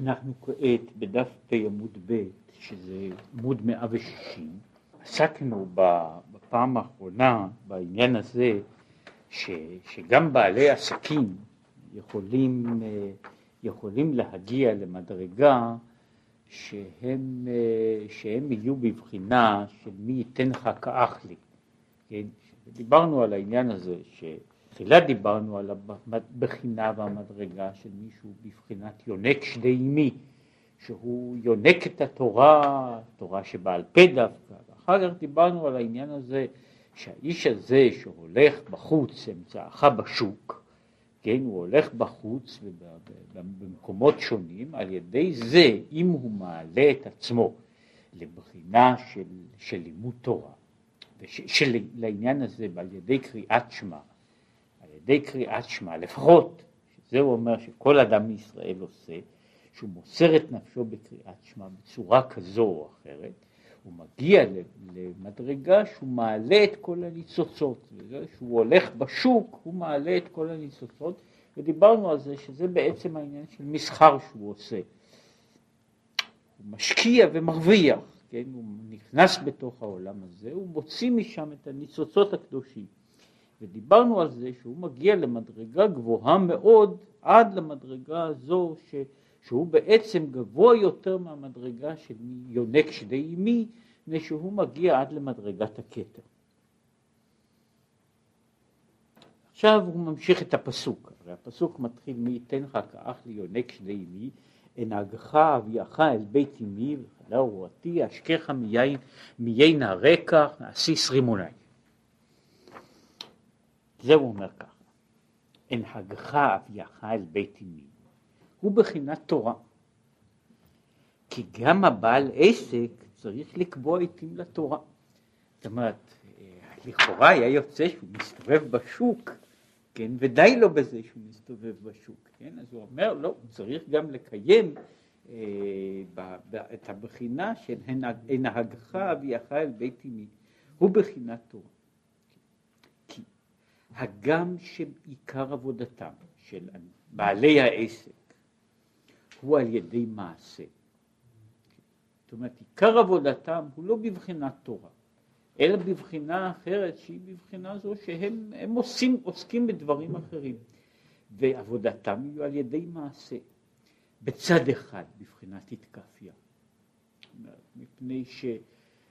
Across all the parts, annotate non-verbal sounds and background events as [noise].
אנחנו כעת בדף פ עמוד ב', שזה עמוד 160, עסקנו בפעם האחרונה בעניין הזה ש, שגם בעלי עסקים יכולים, יכולים להגיע למדרגה שהם, שהם יהיו בבחינה של מי ייתן לך כאח לי. כן? דיברנו על העניין הזה, שתחילה דיברנו על הבחינה והמדרגה של מישהו בבחינת יונק שדי אמי, שהוא יונק את התורה, תורה שבעל פה דווקא, ואחר כך דיברנו על העניין הזה שהאיש הזה שהולך בחוץ, אמצעך בשוק, כן, הוא הולך בחוץ במקומות שונים, על ידי זה, אם הוא מעלה את עצמו לבחינה של, של לימוד תורה, לעניין הזה על ידי קריאת שמע, ידי קריאת שמע לפחות, שזה הוא אומר שכל אדם מישראל עושה, שהוא מוסר את נפשו בקריאת שמע בצורה כזו או אחרת, הוא מגיע למדרגה שהוא מעלה את כל הניצוצות, שהוא הולך בשוק הוא מעלה את כל הניצוצות, ודיברנו על זה שזה בעצם העניין של מסחר שהוא עושה. הוא משקיע ומרוויח, כן, הוא נכנס בתוך העולם הזה, הוא מוציא משם את הניצוצות הקדושים. ודיברנו על זה שהוא מגיע למדרגה גבוהה מאוד עד למדרגה הזו ש... שהוא בעצם גבוה יותר מהמדרגה של יונק שדי אמי, מפני שהוא מגיע עד למדרגת הכתר. עכשיו הוא ממשיך את הפסוק, הרי הפסוק מתחיל מי ייתן לך כאח לי יונק שדי אמי, אנהגך אביאך אל בית אמי וחדר רועתי, אשכך מיין, מיין הרקע, אסיס רימוני. זה הוא אומר ככה, אנהגך אביאך אל בית אמי, הוא בחינת תורה. כי גם הבעל עסק צריך לקבוע עיתים לתורה. זאת אומרת, לכאורה היה יוצא שהוא מסתובב בשוק, כן, ודי לו בזה שהוא מסתובב בשוק, כן, אז הוא אומר, לא, הוא צריך גם לקיים אה, ב, ב, את הבחינה של הנהגך אביאך אל בית אמי, הוא בחינת תורה. הגם שעיקר עבודתם של בעלי העסק הוא על ידי מעשה. זאת אומרת, עיקר עבודתם הוא לא בבחינת תורה, אלא בבחינה אחרת שהיא בבחינה זו שהם עושים, עוסקים בדברים אחרים, ועבודתם היא על ידי מעשה. בצד אחד, בבחינת התקפיה, מפני ש,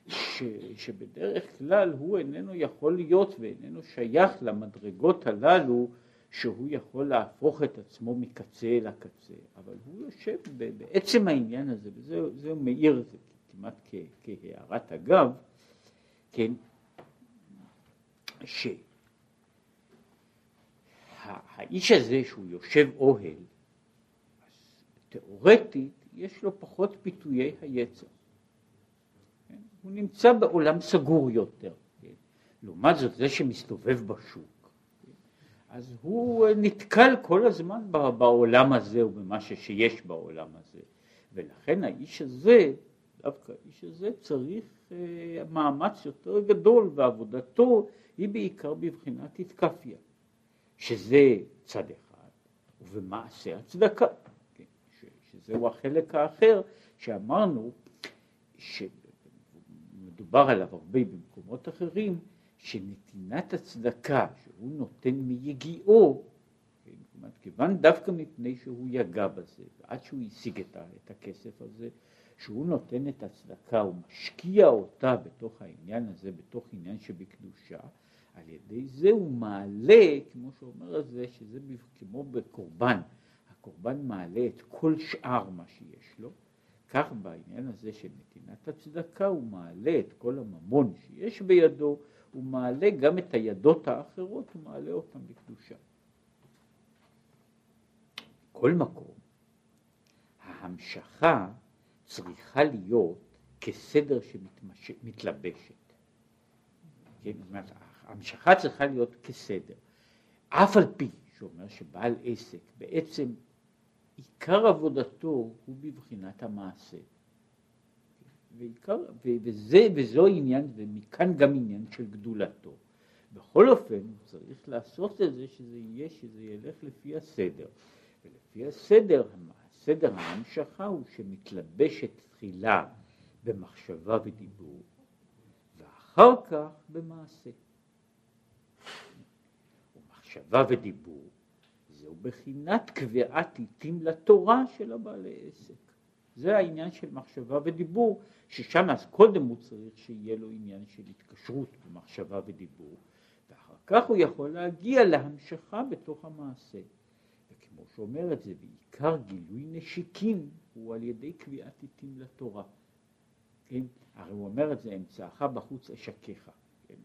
ש, שבדרך כלל הוא איננו יכול להיות ואיננו שייך למדרגות הללו שהוא יכול להפוך את עצמו מקצה אל הקצה, אבל הוא יושב בעצם העניין הזה, וזה מאיר זה כמעט כהערת אגב, כן, שהאיש הזה שהוא יושב אוהל, תיאורטית יש לו פחות פיתויי היצר. כן? הוא נמצא בעולם סגור יותר. כן? לעומת זאת, זה שמסתובב בשוק, אז הוא נתקל כל הזמן בעולם הזה ובמה שיש בעולם הזה. ולכן האיש הזה, דווקא האיש הזה צריך uh, מאמץ יותר גדול ועבודתו היא בעיקר בבחינת התקפיה, שזה צד אחד, ובמעשה הצדקה, כן, שזהו החלק האחר שאמרנו שמדובר עליו הרבה במקומות אחרים, שנתינת הצדקה שהוא נותן מיגיעו, כיוון דווקא מפני שהוא יגע בזה, ועד שהוא השיג את הכסף הזה, שהוא נותן את הצדקה, הוא משקיע אותה בתוך העניין הזה, בתוך עניין שבקדושה, על ידי זה הוא מעלה, כמו שאומר הזה, שזה כמו בקורבן, הקורבן מעלה את כל שאר מה שיש לו, כך בעניין הזה של נתינת הצדקה הוא מעלה את כל הממון שיש בידו הוא מעלה גם את הידות האחרות, הוא מעלה אותן בקדושה. כל מקום, ההמשכה צריכה להיות כסדר שמתלבשת. כן, ההמשכה צריכה להיות כסדר. אף על פי שאומר שבעל עסק בעצם עיקר עבודתו הוא בבחינת המעשה. ועיקר, וזה, וזו עניין, ומכאן גם עניין של גדולתו. בכל אופן, הוא צריך לעשות את זה, שזה יהיה, שזה ילך לפי הסדר. ולפי הסדר, סדר ההמשכה הוא שמתלבשת תחילה במחשבה ודיבור, ואחר כך במעשה. ומחשבה ודיבור זהו בחינת קביעת עיתים לתורה של הבעלי עסק. זה העניין של מחשבה ודיבור, ששם אז קודם הוא צריך שיהיה לו עניין של התקשרות במחשבה ודיבור, ואחר כך הוא יכול להגיע להמשכה בתוך המעשה. וכמו שאומר את זה, בעיקר גילוי נשיקין הוא על ידי קביעת עיתים לתורה. כן? הרי הוא אומר את זה, אמצעך בחוץ אשקיך. כן?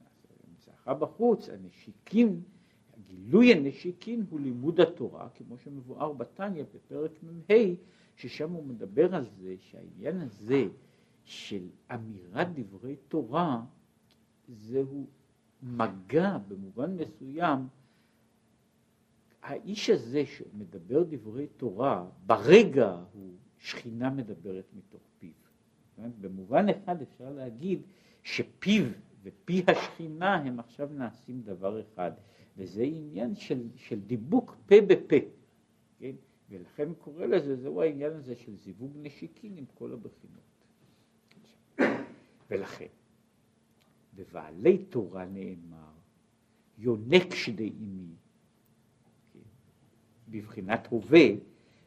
אמצעך בחוץ, הנשיקים, גילוי הנשיקין הוא לימוד התורה, כמו שמבואר בתניא בפרק מ"ה, ששם הוא מדבר על זה שהעניין הזה של אמירת דברי תורה, זהו מגע במובן מסוים, האיש הזה שמדבר דברי תורה, ברגע הוא שכינה מדברת מתוך פיו. במובן אחד אפשר להגיד שפיו ופי השכינה הם עכשיו נעשים דבר אחד, וזה עניין של, של דיבוק פה בפה, כן? ולכן קורא לזה, זהו העניין הזה של זיווג נשיקין עם כל הבחינות. ולכן, בבעלי תורה נאמר, יונק שדי אימי, כן? בבחינת הווה,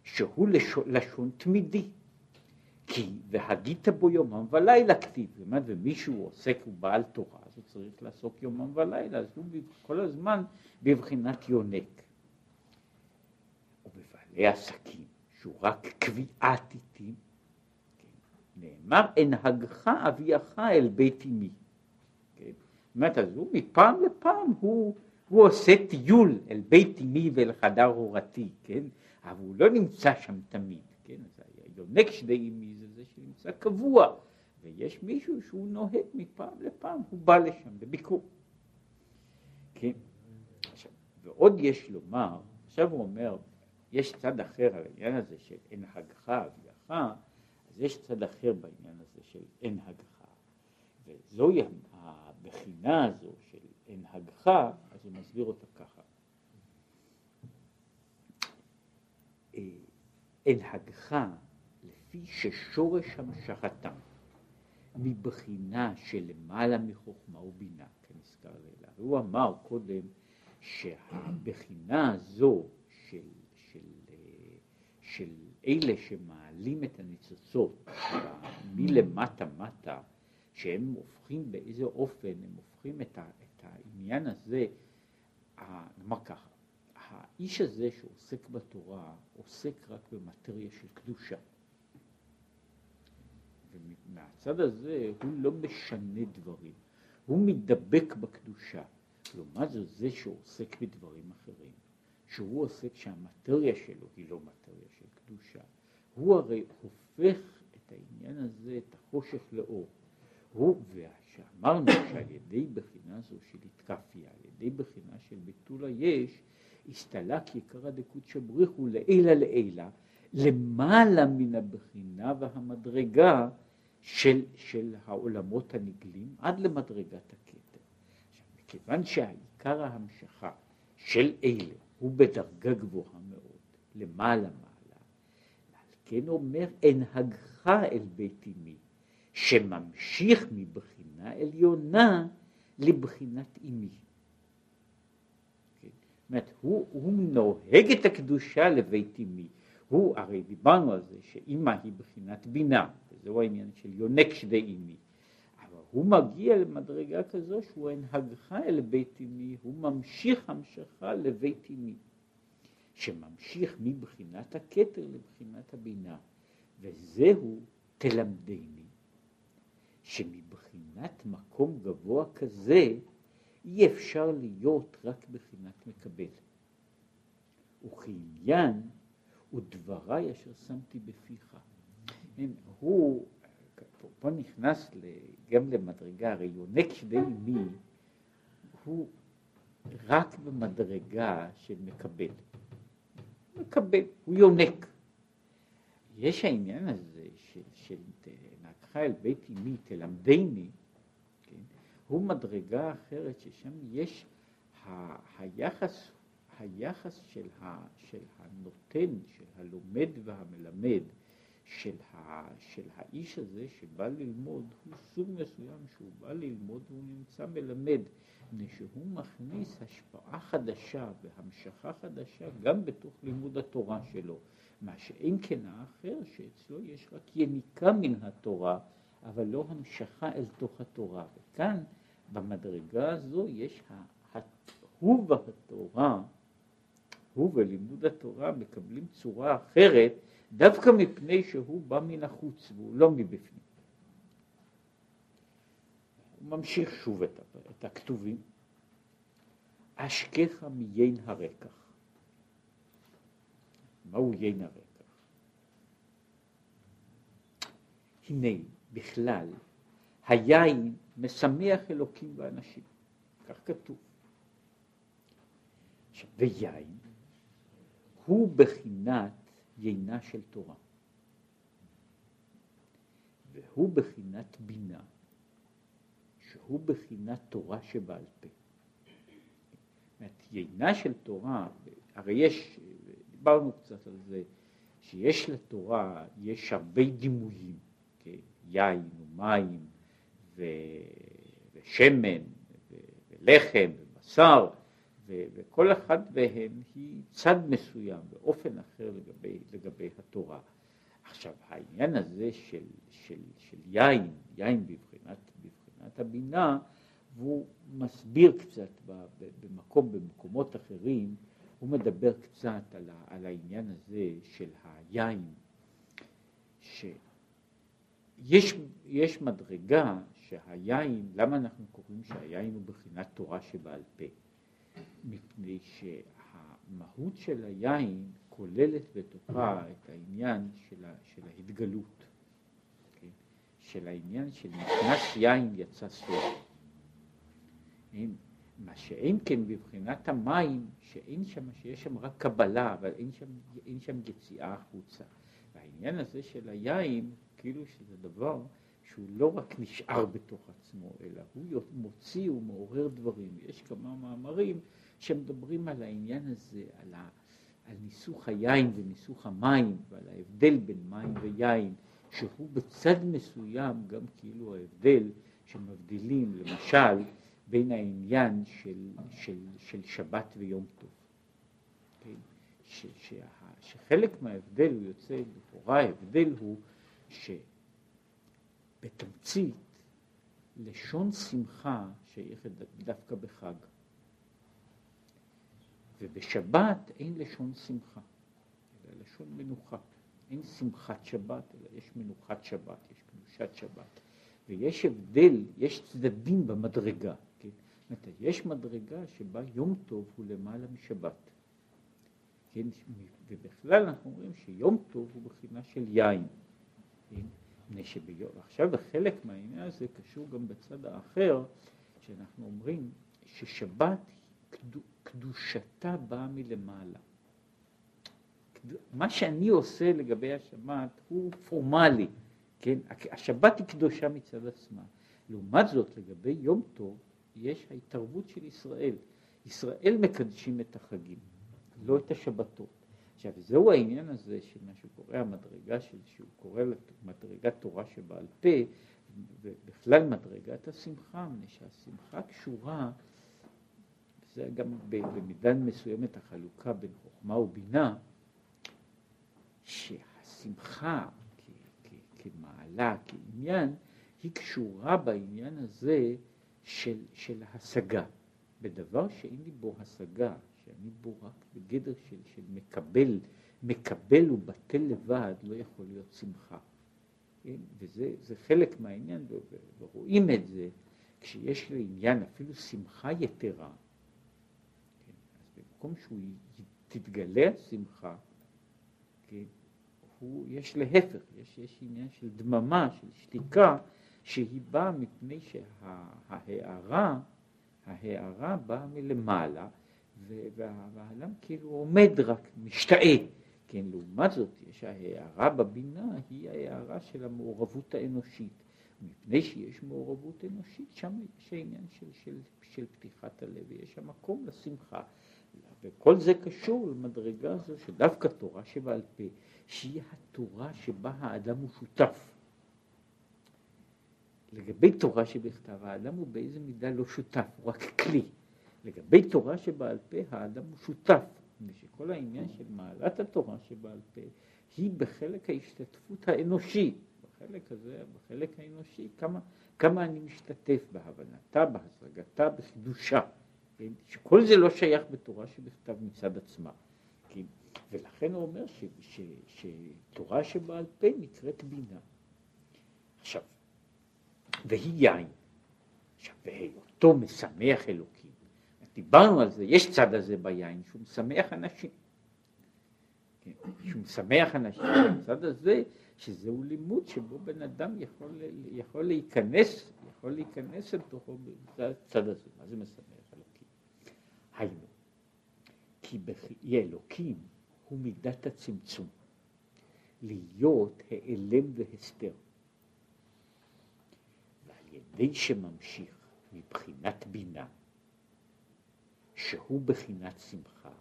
שהוא לשון, לשון תמידי. כי והגית בו יומם ולילה כתיב, זאת ומישהו עוסק, הוא בעל תורה, אז הוא צריך לעסוק יומם ולילה, אז הוא כל הזמן בבחינת יונק. ובבעלי עסקים, שהוא רק קביעת עיתים, כן, נאמר, הנהגך אביך אל בית אמי. כן, זאת אומרת, אז הוא מפעם לפעם, הוא, הוא עושה טיול אל בית אמי ואל חדר הורתי, כן, אבל הוא לא נמצא שם תמיד, כן, יונק שדי אמי שנמצא קבוע, ויש מישהו שהוא נוהג מפעם לפעם, הוא בא לשם לביקור. כן? עכשיו, ועוד יש לומר, עכשיו הוא אומר, יש צד אחר על העניין הזה של אין הגחה אביך, אז יש צד אחר בעניין הזה של אין הגחה, וזוהי הבחינה הזו של אין הגחה, אז הוא מסביר אותה ככה. אה, אין הגחה לפי ששורש המשכתם מבחינה שלמעלה מחוכמה ובינה, כנזכר לילה. והוא אמר קודם שהבחינה הזו של, של, של אלה שמעלים את הניצוצות מלמטה מטה, שהם הופכים באיזה אופן, הם הופכים את, ה, את העניין הזה, נאמר ככה, האיש הזה שעוסק בתורה עוסק רק במטריה של קדושה. ומהצד הזה הוא לא משנה דברים, הוא מתדבק בקדושה. לעומת זאת זה שעוסק בדברים אחרים, שהוא עוסק שהמטריה שלו היא לא מטריה של קדושה, הוא הרי הופך את העניין הזה, את החושך לאור. הוא, ושאמרנו שעל ידי בחינה זו של התקפיה, על ידי בחינה של ביטול היש, הסתלק יקרא דקות בריחו לעילה לעילה, למעלה מן הבחינה והמדרגה של, של העולמות הנגלים עד למדרגת הכתר. מכיוון שהעיקר ההמשכה של אלה הוא בדרגה גבוהה מאוד, למעלה מעלה, ועל כן אומר אנהגך אל בית אמי, שממשיך מבחינה עליונה לבחינת אמי. זאת אומרת, הוא, הוא נוהג את הקדושה לבית אמי. הוא, הרי דיברנו על זה שאימא היא בחינת בינה, וזהו העניין של יונק שדי אימי. אבל הוא מגיע למדרגה כזו שהוא הנהגך אל בית אמי, הוא ממשיך המשכה לבית אמי, שממשיך מבחינת הכתר לבחינת הבינה, וזהו תלמדני, שמבחינת מקום גבוה כזה אי אפשר להיות רק בחינת מקבל. וכעניין ודבריי אשר שמתי בפיך. הוא, פה נכנס גם למדרגה, הרי יונק שדי מי הוא רק במדרגה של מקבל. מקבל, הוא יונק. יש העניין הזה של, של נקחה אל בית אמי, תלמדני, כן? הוא מדרגה אחרת ששם יש ה, היחס היחס של, ה, של הנותן, של הלומד והמלמד, של, ה, של האיש הזה שבא ללמוד, הוא סוג מסוים שהוא בא ללמוד והוא נמצא מלמד, מפני שהוא מכניס השפעה חדשה והמשכה חדשה גם בתוך לימוד התורה שלו, מה שאין כן האחר שאצלו יש רק יניקה מן התורה, אבל לא המשכה אל תוך התורה. וכאן במדרגה הזו יש הוא והתורה, הוא ולימוד התורה מקבלים צורה אחרת דווקא מפני שהוא בא מן החוץ והוא לא מבפנים. הוא ממשיך שוב את, את הכתובים. אשכך מיין הרקח. מהו יין הרקח? הנה, בכלל, היין משמח אלוקים ואנשים. כך כתוב. ויין הוא בחינת יינה של תורה. והוא בחינת בינה, שהוא בחינת תורה שבעל פה. זאת יינה של תורה, הרי יש, דיברנו קצת על זה, שיש לתורה, יש הרבה דימויים, כן? יין ומים ו... ושמן ולחם ובשר, ו- וכל אחד מהם היא צד מסוים באופן אחר לגבי, לגבי התורה. עכשיו העניין הזה של, של, של יין, יין בבחינת, בבחינת הבינה, והוא מסביר קצת במקום, במקומות אחרים, הוא מדבר קצת על, ה, על העניין הזה של היין, שיש יש מדרגה שהיין, למה אנחנו קוראים שהיין הוא בחינת תורה שבעל פה? מפני שהמהות של היין כוללת בתוכה את העניין של, ה, של ההתגלות, כן? של העניין של נכנס יין יצא סוף. מה שאין כן בבחינת המים, שאין שם, שיש שם רק קבלה, אבל אין שם, אין שם יציאה החוצה. והעניין הזה של היין, כאילו שזה דבר שהוא לא רק נשאר בתוך עצמו, אלא הוא מוציא ומעורר דברים. יש כמה מאמרים שמדברים על העניין הזה, על, ה, על ניסוך היין וניסוך המים, ועל ההבדל בין מים ויין, שהוא בצד מסוים גם כאילו ההבדל שמבדילים, למשל, בין העניין של, של, של שבת ויום טוב. כן? ש, שה, שחלק מההבדל הוא יוצא, לכאורה ההבדל הוא ש... בתמצית, לשון שמחה שייכת דווקא בחג. ובשבת אין לשון שמחה, אלא לשון מנוחה. אין שמחת שבת, אלא יש מנוחת שבת, יש קדושת שבת. ויש הבדל, יש צדדים במדרגה. כן? אומרת, יש מדרגה שבה יום טוב הוא למעלה משבת. כן? ובכלל אנחנו אומרים שיום טוב הוא בחינה של יין. כן? מפני שעכשיו בחלק מהעניין הזה קשור גם בצד האחר, שאנחנו אומרים ששבת, קדושתה באה מלמעלה. מה שאני עושה לגבי השבת הוא פורמלי, כן? השבת היא קדושה מצד עצמה. לעומת זאת, לגבי יום טוב, יש ההתערבות של ישראל. ישראל מקדשים את החגים, לא את השבתות. עכשיו זהו העניין הזה של מה שהוא קורא המדרגה של, שהוא קורא מדרגת תורה שבעל פה ובכלל מדרגת השמחה, מפני שהשמחה קשורה, זה גם במידה מסוימת החלוקה בין חוכמה ובינה, שהשמחה כ- כ- כמעלה, כעניין, היא קשורה בעניין הזה של, של השגה, בדבר שאין לי בו השגה, שאני בו רק בגדר של, של מקבל, מקבל ובטל לבד, לא יכול להיות שמחה. כן? וזה חלק מהעניין, ורואים את זה כשיש לעניין אפילו שמחה יתרה. במקום שהוא תתגלה השמחה, כן? הוא, יש להפך, יש, יש עניין של דממה, של שתיקה, שהיא באה מפני שההערה, ההערה באה מלמעלה, והאדם כאילו עומד רק, משתאה. כן, לעומת זאת, יש ההערה בבינה, היא ההערה של המעורבות האנושית. מפני שיש מעורבות אנושית, שם יש העניין של, של, של פתיחת הלב, ויש שם מקום לשמחה. וכל זה קשור למדרגה הזו שדווקא תורה שבעל פה, שהיא התורה שבה האדם הוא שותף. לגבי תורה שבכתב, האדם הוא באיזה מידה לא שותף, הוא רק כלי. לגבי תורה שבעל פה, האדם הוא שותף. ושכל העניין של מעלת התורה שבעל פה, היא בחלק ההשתתפות האנושי. בחלק הזה, בחלק האנושי, כמה, כמה אני משתתף בהבנתה, בהשגתה, בחידושה. כן? שכל זה לא שייך בתורה שבכתב מצד עצמה. כן? ולכן הוא אומר ש, ש, שתורה שבעל פה נקראת בינה. עכשיו, והיא יין. עכשיו, והיותו משמח אלוקים. דיברנו על זה, יש צד הזה ביין שהוא משמח אנשים. כן? שהוא משמח אנשים, הצד הזה, שזהו לימוד שבו בן אדם יכול, יכול להיכנס, יכול להיכנס אל תוכו בצד הזה. מה זה משמח? היינו, כי בחיי אלוקים הוא מידת הצמצום, להיות העלם והסתר. ידי שממשיך מבחינת בינה, שהוא בחינת שמחה,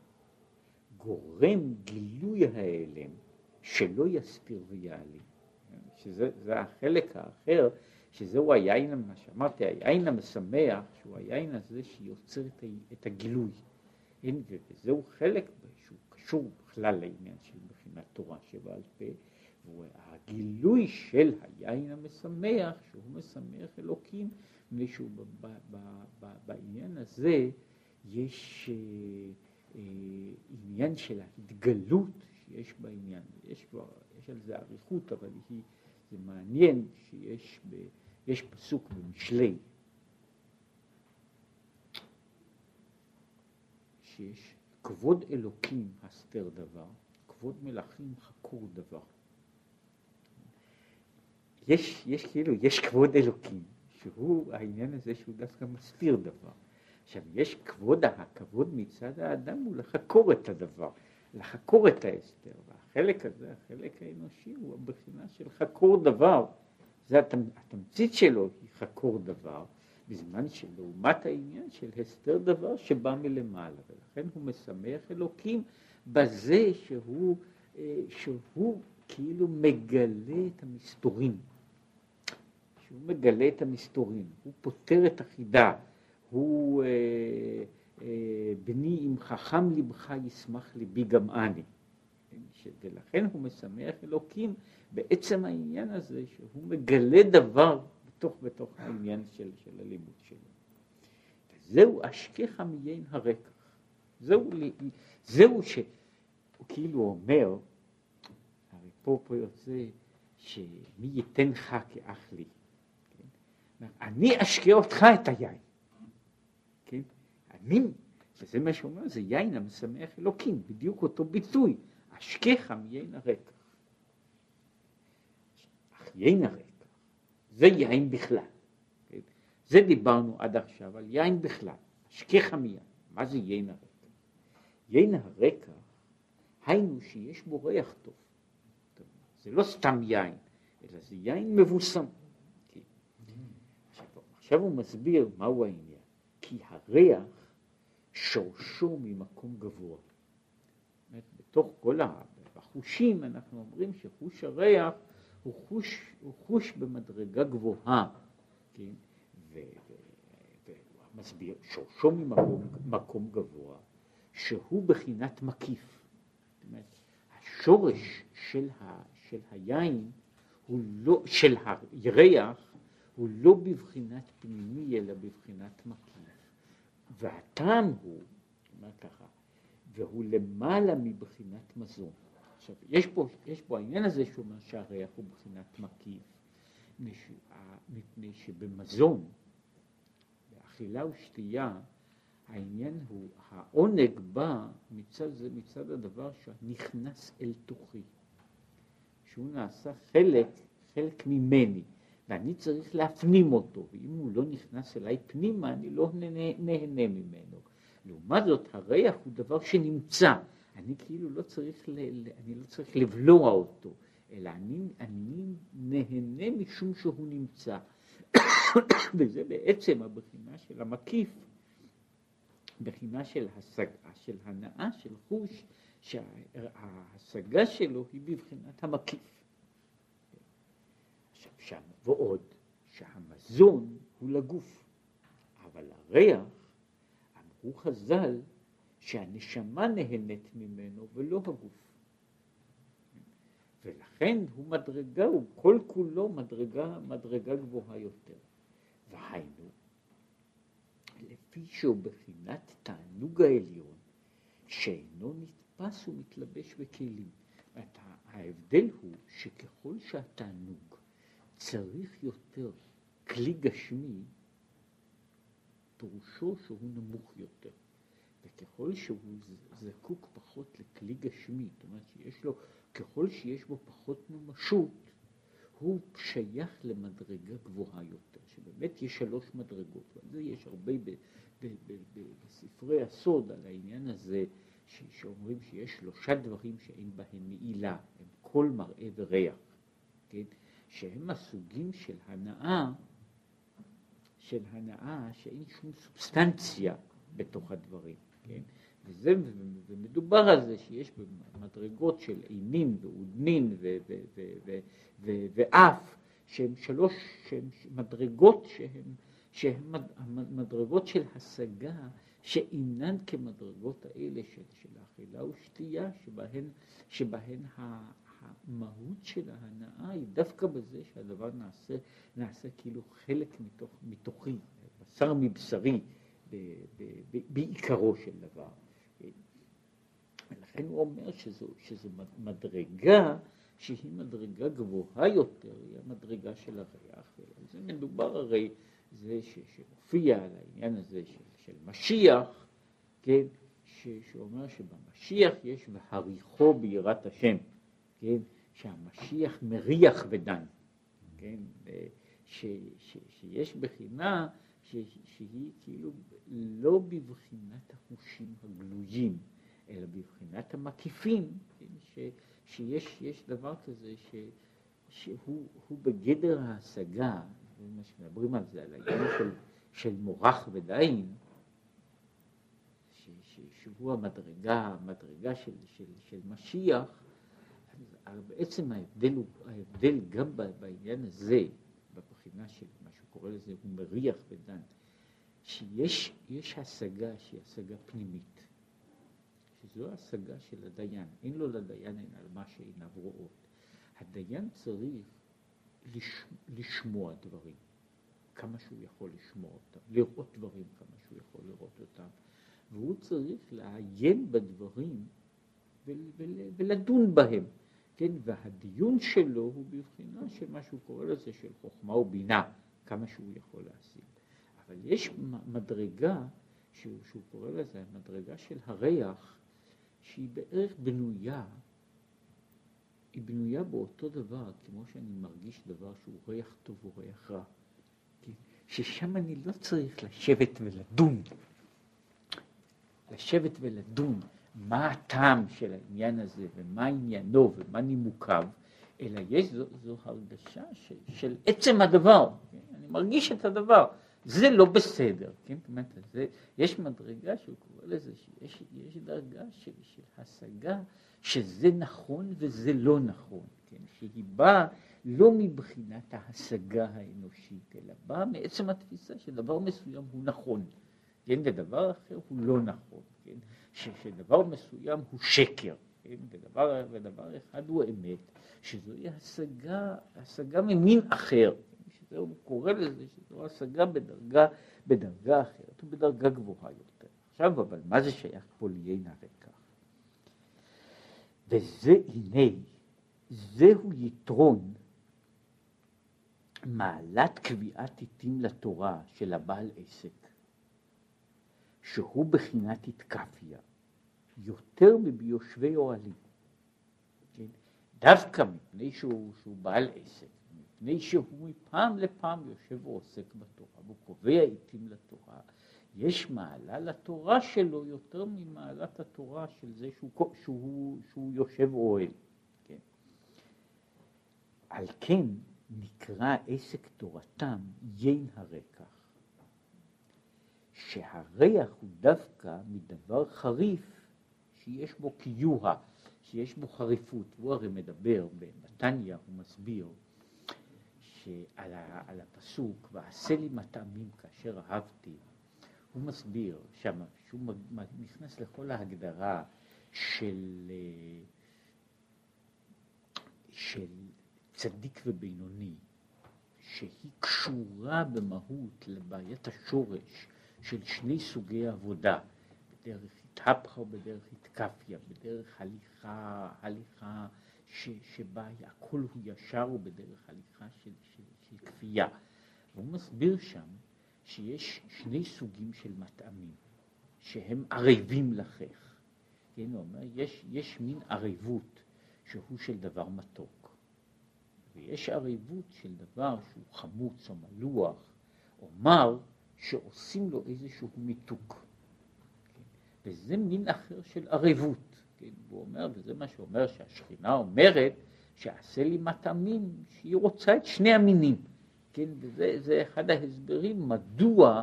גורם גילוי ההיעלם שלא יסתיר ויעלים. שזה החלק האחר, שזהו היין, מה שאמרתי, היין המשמח, שהוא היין הזה שיוצר את הגילוי. וזהו חלק שהוא קשור בכלל לעניין של בחינת תורה שבעל פה. הגילוי של היין המשמח, שהוא משמח אלוקים, מפני שהוא בעניין הזה יש אה, אה, עניין של ההתגלות שיש בעניין, יש, כבר, יש על זה אריכות, אבל היא, זה מעניין שיש ב, יש פסוק במשלי שיש כבוד אלוקים הסתר דבר, כבוד מלכים חקור דבר. יש, יש כאילו, יש כבוד אלוקים, שהוא העניין הזה שהוא דווקא מסתיר דבר. עכשיו, יש כבוד, הכבוד מצד האדם הוא לחקור את הדבר, לחקור את ההסתר, והחלק הזה, החלק האנושי, הוא הבחינה של חקור דבר. זה התמצית שלו היא חקור דבר, בזמן שלעומת העניין של הסתר דבר שבא מלמעלה, ולכן הוא משמח אלוקים בזה שהוא, אה, שהוא כאילו מגלה את המסתורים. שהוא מגלה את המסתורים, הוא פותר את החידה, הוא אה, אה, בני אם חכם לבך ישמח ליבי גם אני. ולכן הוא משמח אלוקים בעצם העניין הזה שהוא מגלה דבר בתוך, בתוך העניין של, של הלימוד שלו. זהו אשכך מיין הרקח. זהו, זהו שהוא כאילו אומר, הרי פה פה יוצא שמי ייתנך כאח לי. אני אשקה אותך את היין. כן? אני, וזה מה שאומר, זה יין המשמח אלוקים, בדיוק אותו ביטוי, אשקך מיין הרקע. אך יין הרקע, זה יין בכלל. כן? זה דיברנו עד עכשיו על יין בכלל, אשקך מיין. מה זה יין הרקע? יין הרקע, היינו שיש בו ריח טוב. זה לא סתם יין, אלא זה יין מבוסם. עכשיו הוא מסביר מהו העניין. כי הריח שורשו ממקום גבוה. בתוך כל החושים אנחנו אומרים שחוש הריח הוא חוש, הוא חוש במדרגה גבוהה, כן? מסביר, שורשו ממקום גבוה, שהוא בחינת מקיף. זאת אומרת, השורש של, ה, של היין הוא לא, של הירח הוא לא בבחינת פנימי, אלא בבחינת מקיף. והטעם הוא, אומר ככה, והוא למעלה מבחינת מזון. עכשיו, יש פה, יש פה העניין הזה שאומר שהריח הוא בחינת מקיף, מפני שבמזון, באכילה ושתייה, העניין הוא, העונג בא מצד זה, מצד הדבר שנכנס אל תוכי, שהוא נעשה חלק, חלק ממני. ואני צריך להפנים אותו, ואם הוא לא נכנס אליי פנימה, אני לא נהנה, נהנה ממנו. לעומת זאת, הריח הוא דבר שנמצא, אני כאילו לא צריך, ל, אני לא צריך לבלוע אותו, אלא אני, אני נהנה משום שהוא נמצא. [coughs] וזה בעצם הבחינה של המקיף, בחינה של השגה, של הנאה של חוש, שההשגה שלו היא בבחינת המקיף. עכשיו שם, ועוד, שהמזון הוא לגוף, אבל הריח, אמרו חז"ל, שהנשמה נהנית ממנו ולא הגוף. ולכן הוא מדרגה, הוא כל כולו מדרגה, מדרגה גבוהה יותר. והיינו, לפי שהוא בחינת תענוג העליון, שאינו נתפס ומתלבש בכלים. ההבדל הוא שככל שהתענוג צריך יותר כלי גשמי, פירושו שהוא נמוך יותר. וככל שהוא זקוק פחות לכלי גשמי, זאת אומרת שיש לו, ככל שיש בו פחות ממשות, הוא שייך למדרגה גבוהה יותר, שבאמת יש שלוש מדרגות, ועל זה יש הרבה ב, ב, ב, ב, בספרי הסוד על העניין הזה, ש, שאומרים שיש שלושה דברים שאין בהם מעילה, הם קול, מראה וריח, כן? שהם הסוגים של הנאה, של הנאה שאין שום סובסטנציה בתוך הדברים. כן? וזה, ומדובר על זה שיש מדרגות של אינים ועודנין ואף, שהן שלוש, שהן מדרגות שהן, שהן מדרגות של השגה, שאינן כמדרגות האלה של, של אכילה ושתייה, שבהן, שבהן המהות של ההנאה היא דווקא בזה שהדבר נעשה, נעשה כאילו חלק מתוך, מתוכי, בשר מבשרי. בעיקרו של דבר. ולכן הוא אומר שזו, שזו מדרגה שהיא מדרגה גבוהה יותר, היא המדרגה של הריח, ועל זה מדובר הרי זה ש, שמופיע על העניין הזה של, של משיח, כן, שאומר שבמשיח יש והריחו ביראת השם, כן, שהמשיח מריח ודן, כן, ש, ש, שיש בחינה ש, שהיא כאילו לא בבחינת החושים הגלויים, אלא בבחינת המקיפים, כן, ש, שיש דבר כזה ש, שהוא בגדר ההשגה, מה שמדברים על זה, על העניין של, של מורח ודין, שהוא המדרגה, המדרגה של, של, של משיח, בעצם ההבדל ההבדל גם בעניין הזה, בבחינה של מה שהוא קורא לזה, הוא מריח ודן, שיש השגה שהיא השגה פנימית, שזו השגה של הדיין, אין לו לדיין אין על מה שעיניו רואות. הדיין צריך לש, לשמוע דברים, כמה שהוא יכול לשמוע אותם, לראות דברים כמה שהוא יכול לראות אותם, והוא צריך לעיין בדברים ול, ול, ולדון בהם. כן, והדיון שלו הוא בבחינה של מה שהוא קורא לזה של חוכמה ובינה, כמה שהוא יכול להשיג. אבל יש מדרגה שהוא, שהוא קורא לזה, מדרגה של הריח, שהיא בערך בנויה, היא בנויה באותו דבר, כמו שאני מרגיש דבר שהוא ריח טוב או ריח רע. כן? ששם אני לא צריך לשבת ולדון, לשבת ולדון מה הטעם של העניין הזה ומה עניינו ומה נימוקיו, אלא יש זו, זו הרגשה של, של עצם הדבר, כן? אני מרגיש את הדבר. זה לא בסדר, כן? זאת אומרת, זה, יש מדרגה שהוא קורא לזה, שיש יש דרגה של, של השגה שזה נכון וזה לא נכון, כן? שהיא באה לא מבחינת ההשגה האנושית, אלא באה מעצם התפיסה שדבר מסוים הוא נכון, כן? ודבר אחר הוא לא נכון, כן? שדבר מסוים הוא שקר, כן? ודבר, ודבר אחד הוא אמת, שזוהי השגה, השגה ממין אחר, זה הוא קורא לזה שזו השגה בדרגה, בדרגה אחרת ובדרגה גבוהה יותר. עכשיו, אבל מה זה שייך פה ליין הרקע? וזה, הנה, זהו יתרון מעלת קביעת עתים לתורה של הבעל עסק, שהוא בחינת התקפיה, יותר מביושבי אוהלים. כן? דווקא מפני שהוא, שהוא בעל עסק, מפני שהוא מפעם לפעם יושב ועוסק בתורה, והוא קובע עיתים לתורה. יש מעלה לתורה שלו יותר ממעלת התורה של זה שהוא, שהוא, שהוא יושב אוהל. כן? על כן נקרא עסק תורתם יין הרקח, שהריח הוא דווקא מדבר חריף שיש בו קיוה, שיש בו חריפות. הוא הרי מדבר, בנתניה הוא מסביר שעל על הפסוק, ועשה לי מטעמים כאשר אהבתי, הוא מסביר שם, שהוא נכנס לכל ההגדרה של, של צדיק ובינוני, שהיא קשורה במהות לבעיית השורש של שני סוגי עבודה, בדרך התהפכה ובדרך התקפיה, בדרך הליכה, הליכה ש, שבה הכל הוא ישר ובדרך הליכה של, של, של כפייה. והוא מסביר שם שיש שני סוגים של מטעמים, שהם ערבים לחך. כן, הוא אומר, יש, יש מין ערבות שהוא של דבר מתוק, ויש ערבות של דבר שהוא חמוץ או מלוח או מר, שעושים לו איזשהו מיתוק. כן? וזה מין אחר של ערבות. כן? הוא אומר, וזה מה שאומר שהשכינה אומרת, שעשה לי מטעמים, שהיא רוצה את שני המינים. כן? וזה אחד ההסברים מדוע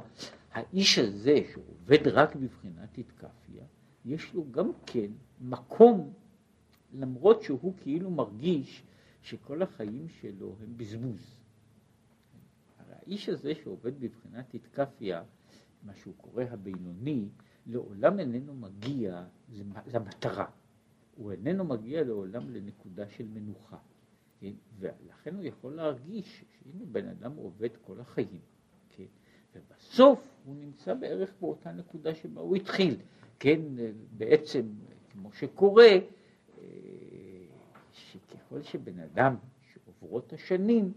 האיש הזה, שעובד רק בבחינת התקפיה, יש לו גם כן מקום, למרות שהוא כאילו מרגיש שכל החיים שלו הם בזבוז. האיש הזה שעובד בבחינת התקפיה, מה שהוא קורא הבינוני, לעולם איננו מגיע למטרה. הוא איננו מגיע לעולם לנקודה של מנוחה. כן? ולכן הוא יכול להרגיש שהנה בן אדם עובד כל החיים, כן? ובסוף הוא נמצא בערך באותה נקודה שבה הוא התחיל, כן? בעצם, כמו שקורה, אה, שככל שבן אדם שעוברות השנים,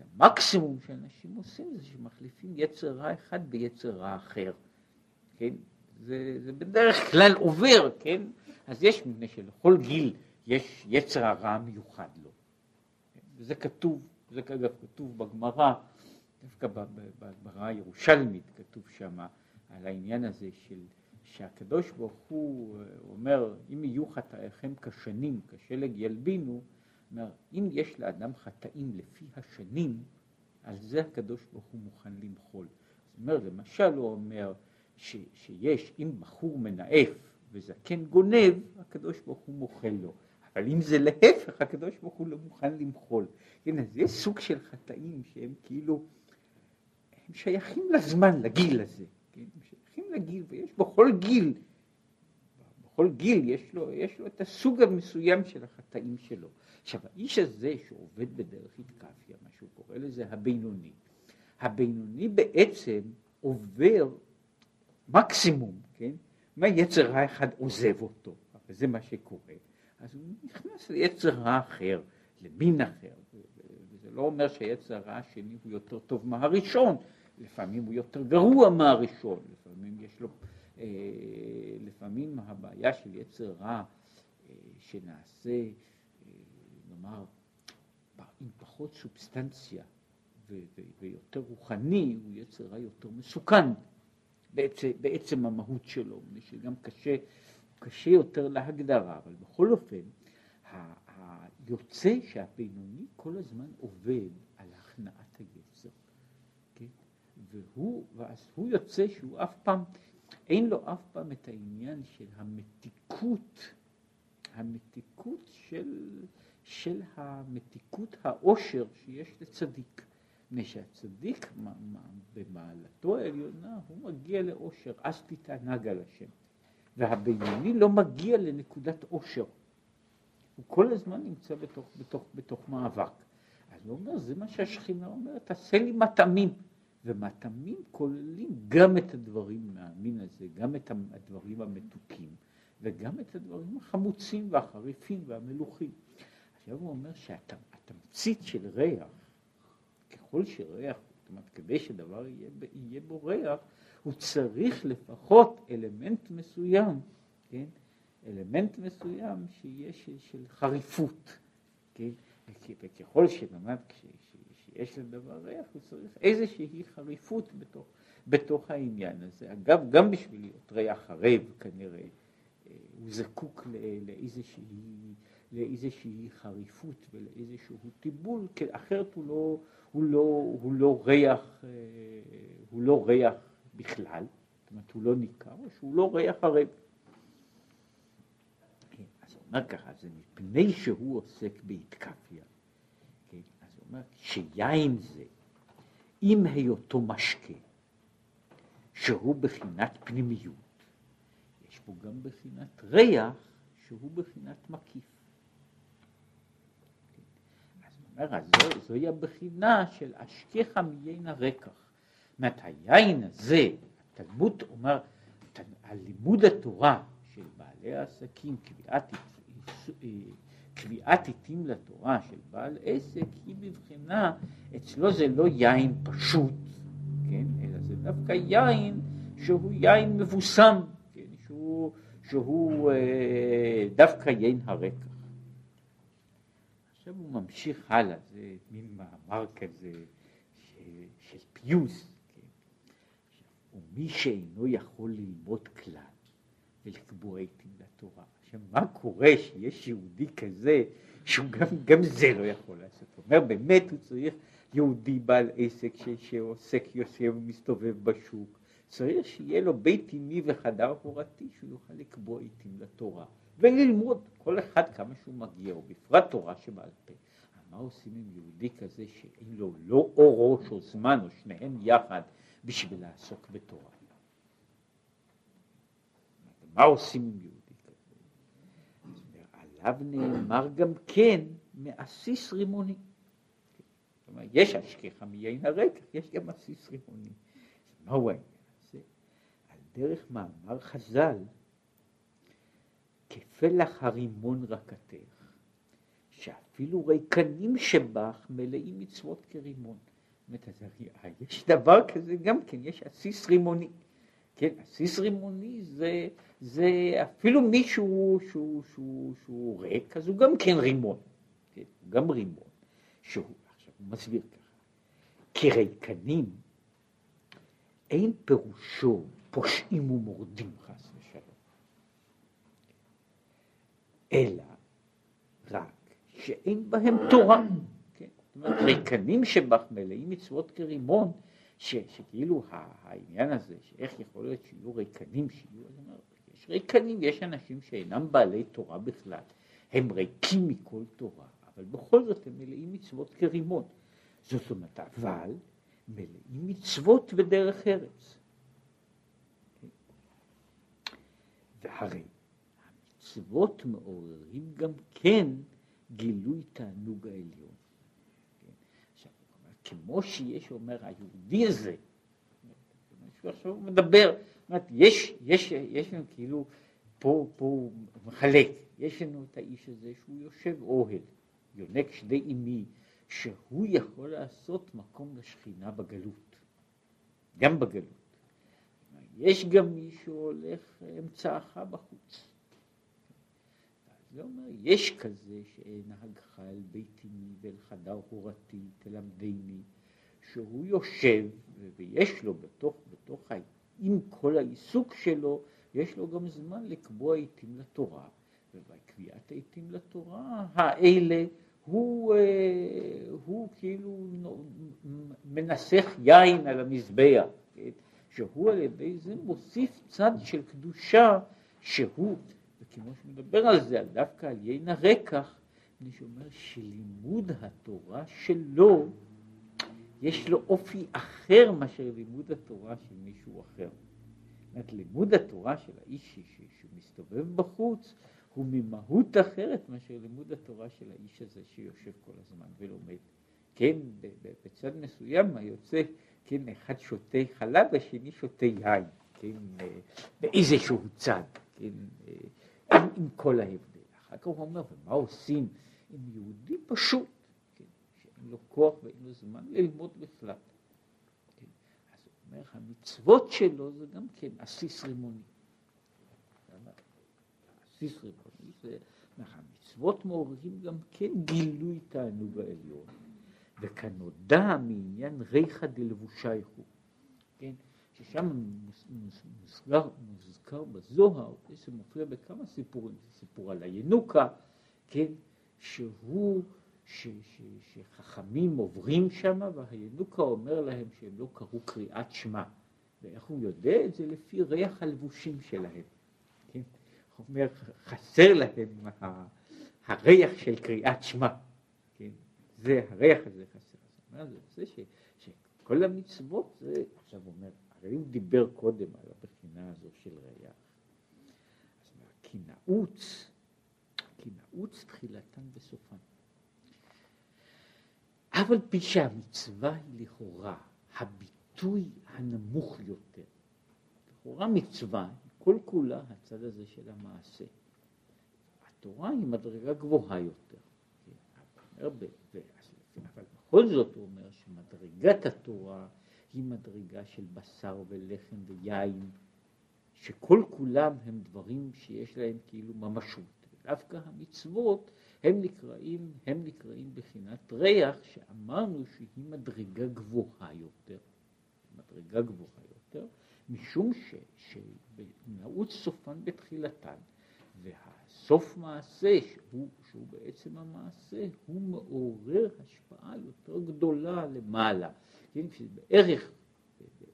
המקסימום שאנשים עושים זה שמחליפים יצר רע אחד ביצר רע אחר, כן? זה, זה בדרך כלל עובר, כן? אז יש, מפני שלכל גיל יש יצר הרע המיוחד לו. וזה כתוב, זה אגב כתוב בגמרא, דווקא בגמרא הירושלמית כתוב שם על העניין הזה של שהקדוש ברוך הוא אומר, אם יהיו חטאיכם כשנים, כשלג ילבינו, אומר, אם יש לאדם חטאים לפי השנים, על זה הקדוש ברוך הוא מוכן למחול. זאת אומרת, למשל הוא אומר ש, שיש, אם בחור מנאף וזקן גונב, הקדוש ברוך הוא מוחל לו. אבל אם זה להפך, הקדוש ברוך הוא לא מוכן למחול. הנה, זה סוג של חטאים שהם כאילו, הם שייכים לזמן, לגיל הזה. כן? הם שייכים לגיל, ויש בכל גיל, בכל גיל יש לו, יש לו את הסוג המסוים של החטאים שלו. עכשיו, האיש הזה שעובד בדרך התקפיה, מה שהוא קורא לזה הבינוני, הבינוני בעצם עובר מקסימום, כן? מה יצר רע אחד עוזב אותו, וזה מה שקורה. אז הוא נכנס ליצר רע אחר, למין אחר, וזה לא אומר שהיצר הרע השני הוא יותר טוב מהראשון, לפעמים הוא יותר גרוע מהראשון, לפעמים יש לו, אה, לפעמים הבעיה של יצר רע אה, שנעשה, נאמר, עם פחות סובסטנציה ויותר רוחני, הוא יצר רע יותר מסוכן בעצם, בעצם המהות שלו, שגם קשה קשה יותר להגדרה, אבל בכל אופן, היוצא שהבינוני כל הזמן עובד על הכנעת היצר, כן? והוא, ואז הוא יוצא שהוא אף פעם, אין לו אף פעם את העניין של המתיקות, המתיקות של, של המתיקות העושר שיש לצדיק. מפני שהצדיק במעלתו העליונה הוא מגיע לעושר, אז תתענג על השם. והבינוני לא מגיע לנקודת עושר. הוא כל הזמן נמצא בתוך, בתוך, בתוך מאבק. אז הוא אומר, זה מה שהשכינה אומרת, תעשה לי מטעמים. ומטעמים כוללים גם את הדברים מהמין הזה, גם את הדברים המתוקים, וגם את הדברים החמוצים והחריפים והמלוכים. עכשיו הוא אומר שהתמצית של ריח, ככל שריח, זאת אומרת, כדי שדבר יהיה, יהיה בו ריח, הוא צריך לפחות אלמנט מסוים, כן? אלמנט מסוים שיש של, של חריפות, כן? וככל שנאמר שיש לדבר ריח, הוא צריך איזושהי חריפות בתוך, בתוך העניין הזה. אגב, גם בשביל להיות ריח חרב כנראה, אה, הוא זקוק לאיזושהי, לאיזושהי חריפות ולאיזשהו טיבול, אחרת הוא לא, הוא לא, הוא לא ריח, אה, הוא לא ריח בכלל, זאת אומרת, הוא לא ניכר, שהוא לא ריח ערב. כן, אז הוא אומר ככה, זה מפני שהוא עוסק בהתקפיה. כן, אז הוא אומר, שיין זה, עם היותו משקה, שהוא בחינת פנימיות, יש בו גם בחינת ריח, שהוא בחינת מקיף. כן, אז הוא אומר, אז זו, זוהי הבחינה של אשכיך מיין הרקח. זאת היין הזה, התלמוד אומר, הלימוד התורה של בעלי העסקים, קביעת, קביעת עיתים לתורה של בעל עסק, היא בבחינה, אצלו זה לא יין פשוט, כן, אלא זה דווקא יין שהוא יין מבוסם, כן, שהוא, שהוא אה, דווקא יין הרקח. עכשיו הוא ממשיך הלאה, זה מין מאמר כזה של, של פיוס. ומי שאינו יכול ללמוד כלל ולקבוע עתים לתורה. עכשיו, מה קורה שיש יהודי כזה שהוא גם, גם זה לא יכול לעשות? הוא אומר, באמת הוא צריך יהודי בעל עסק ש, שעוסק, יושב ומסתובב בשוק, צריך שיהיה לו בית אמי וחדר הורתי שהוא יוכל לקבוע עתים לתורה וללמוד כל אחד כמה שהוא מגיע, ובפרט תורה שבעל פה. מה עושים עם יהודי כזה שאין לו לא או ראש או זמן או שניהם יחד בשביל לעסוק בתורה. מה עושים עם יהודי כזה? עליו נאמר גם כן מעסיס רימוני. אומרת, יש אשכחה מיין הרקח, יש גם עסיס רימוני. מהו העניין הזה? על דרך מאמר חז"ל, כפלח הרימון רקתך, שאפילו ריקנים שבך מלאים מצוות כרימון. יש דבר כזה גם כן, יש עסיס רימוני. כן, עסיס רימוני זה, זה אפילו מישהו שהוא, שהוא, שהוא ריק, אז הוא גם כן רימון. כן, הוא גם רימון. שהוא, עכשיו הוא מסביר ככה, כריקנים אין פירושו פושעים ומורדים חס אלא רק שאין בהם תורה. ריקנים שבך מלאים מצוות כרימון, ש, שכאילו העניין הזה, שאיך יכול להיות שיהיו ריקנים, שיהיו, יש ריקנים, יש אנשים שאינם בעלי תורה בכלל, הם ריקים מכל תורה, אבל בכל זאת הם מלאים מצוות כרימון. זאת אומרת, אבל מלאים מצוות בדרך ארץ. והרי המצוות מעוררים גם כן גילוי תענוג העליון. כמו שיש, אומר, היהודי הזה, שהוא עכשיו מדבר, יש, יש, יש לנו כאילו, פה, פה הוא מחלק, יש לנו את האיש הזה שהוא יושב אוהל, יונק שדי אמי, שהוא יכול לעשות מקום לשכינה בגלות, גם בגלות. יש גם מי שהולך אמצעך בחוץ. זה אומר, יש כזה שאנהגך אל בית אמי ואל חדר הורתי תלמדני, שהוא יושב ויש לו בתוך, בתוך, עם כל העיסוק שלו, יש לו גם זמן לקבוע עיתים לתורה, ובקביעת העיתים לתורה האלה הוא, אה, הוא כאילו מנסח יין על המזבח, כן? שהוא על ידי זה מוסיף צד של קדושה שהוא כמו שמדבר על זה, דווקא על יין הרקח, אני שאומר שלימוד התורה שלו, יש לו אופי אחר מאשר לימוד התורה של מישהו אחר. זאת לימוד התורה של האיש שמסתובב בחוץ, הוא ממהות אחרת מאשר לימוד התורה של האיש הזה שיושב כל הזמן ולומד. כן, בצד מסוים היוצא, כן, אחד שותה חלב, השני שותה יין, כן, באיזשהו צד, כן, עם, עם כל ההבדל. אחר כך הוא אומר, ומה עושים עם יהודי פשוט, כן, שאין לו כוח ואין לו זמן ללמוד בכלל. כן, אז הוא אומר, המצוות שלו זה גם כן עסיס רימוני. עסיס רימוני זה, המצוות מעוררים גם כן גילוי תענוג העליון. וכנודע מעניין ריחא דלבושייכו. כן? ששם מוזכר, מוזכר בזוהר, זה מופיע בכמה סיפורים, סיפור על הינוקה, כן, שהוא, ש, ש, שחכמים עוברים שם והינוקה אומר להם שהם לא קראו קריאת שמע, ואיך הוא יודע את זה? לפי ריח הלבושים שלהם. כן? הוא אומר, חסר להם הריח של קריאת שמע. כן? זה, הריח הזה חסר. זאת אומרת, זה ש, שכל המצוות זה, עכשיו אומר, הרי הוא דיבר קודם על הבחינה הזו של ריח. אז כי נעוץ תחילתן בסופן. אף על פי שהמצווה היא לכאורה הביטוי הנמוך יותר. לכאורה מצווה היא כל כולה הצד הזה של המעשה. התורה היא מדרגה גבוהה יותר. כן, אבל בכל זאת הוא אומר שמדרגת התורה היא מדרגה של בשר ולחם ויין, שכל כולם הם דברים שיש להם כאילו ממשות. דווקא המצוות הם נקראים, הם נקראים בחינת ריח, שאמרנו שהיא מדרגה גבוהה יותר, מדרגה גבוהה יותר, משום שנעוץ סופן בתחילתן, והסוף מעשה, שהוא, שהוא בעצם המעשה, הוא מעורר השפעה יותר גדולה למעלה, כן, בערך,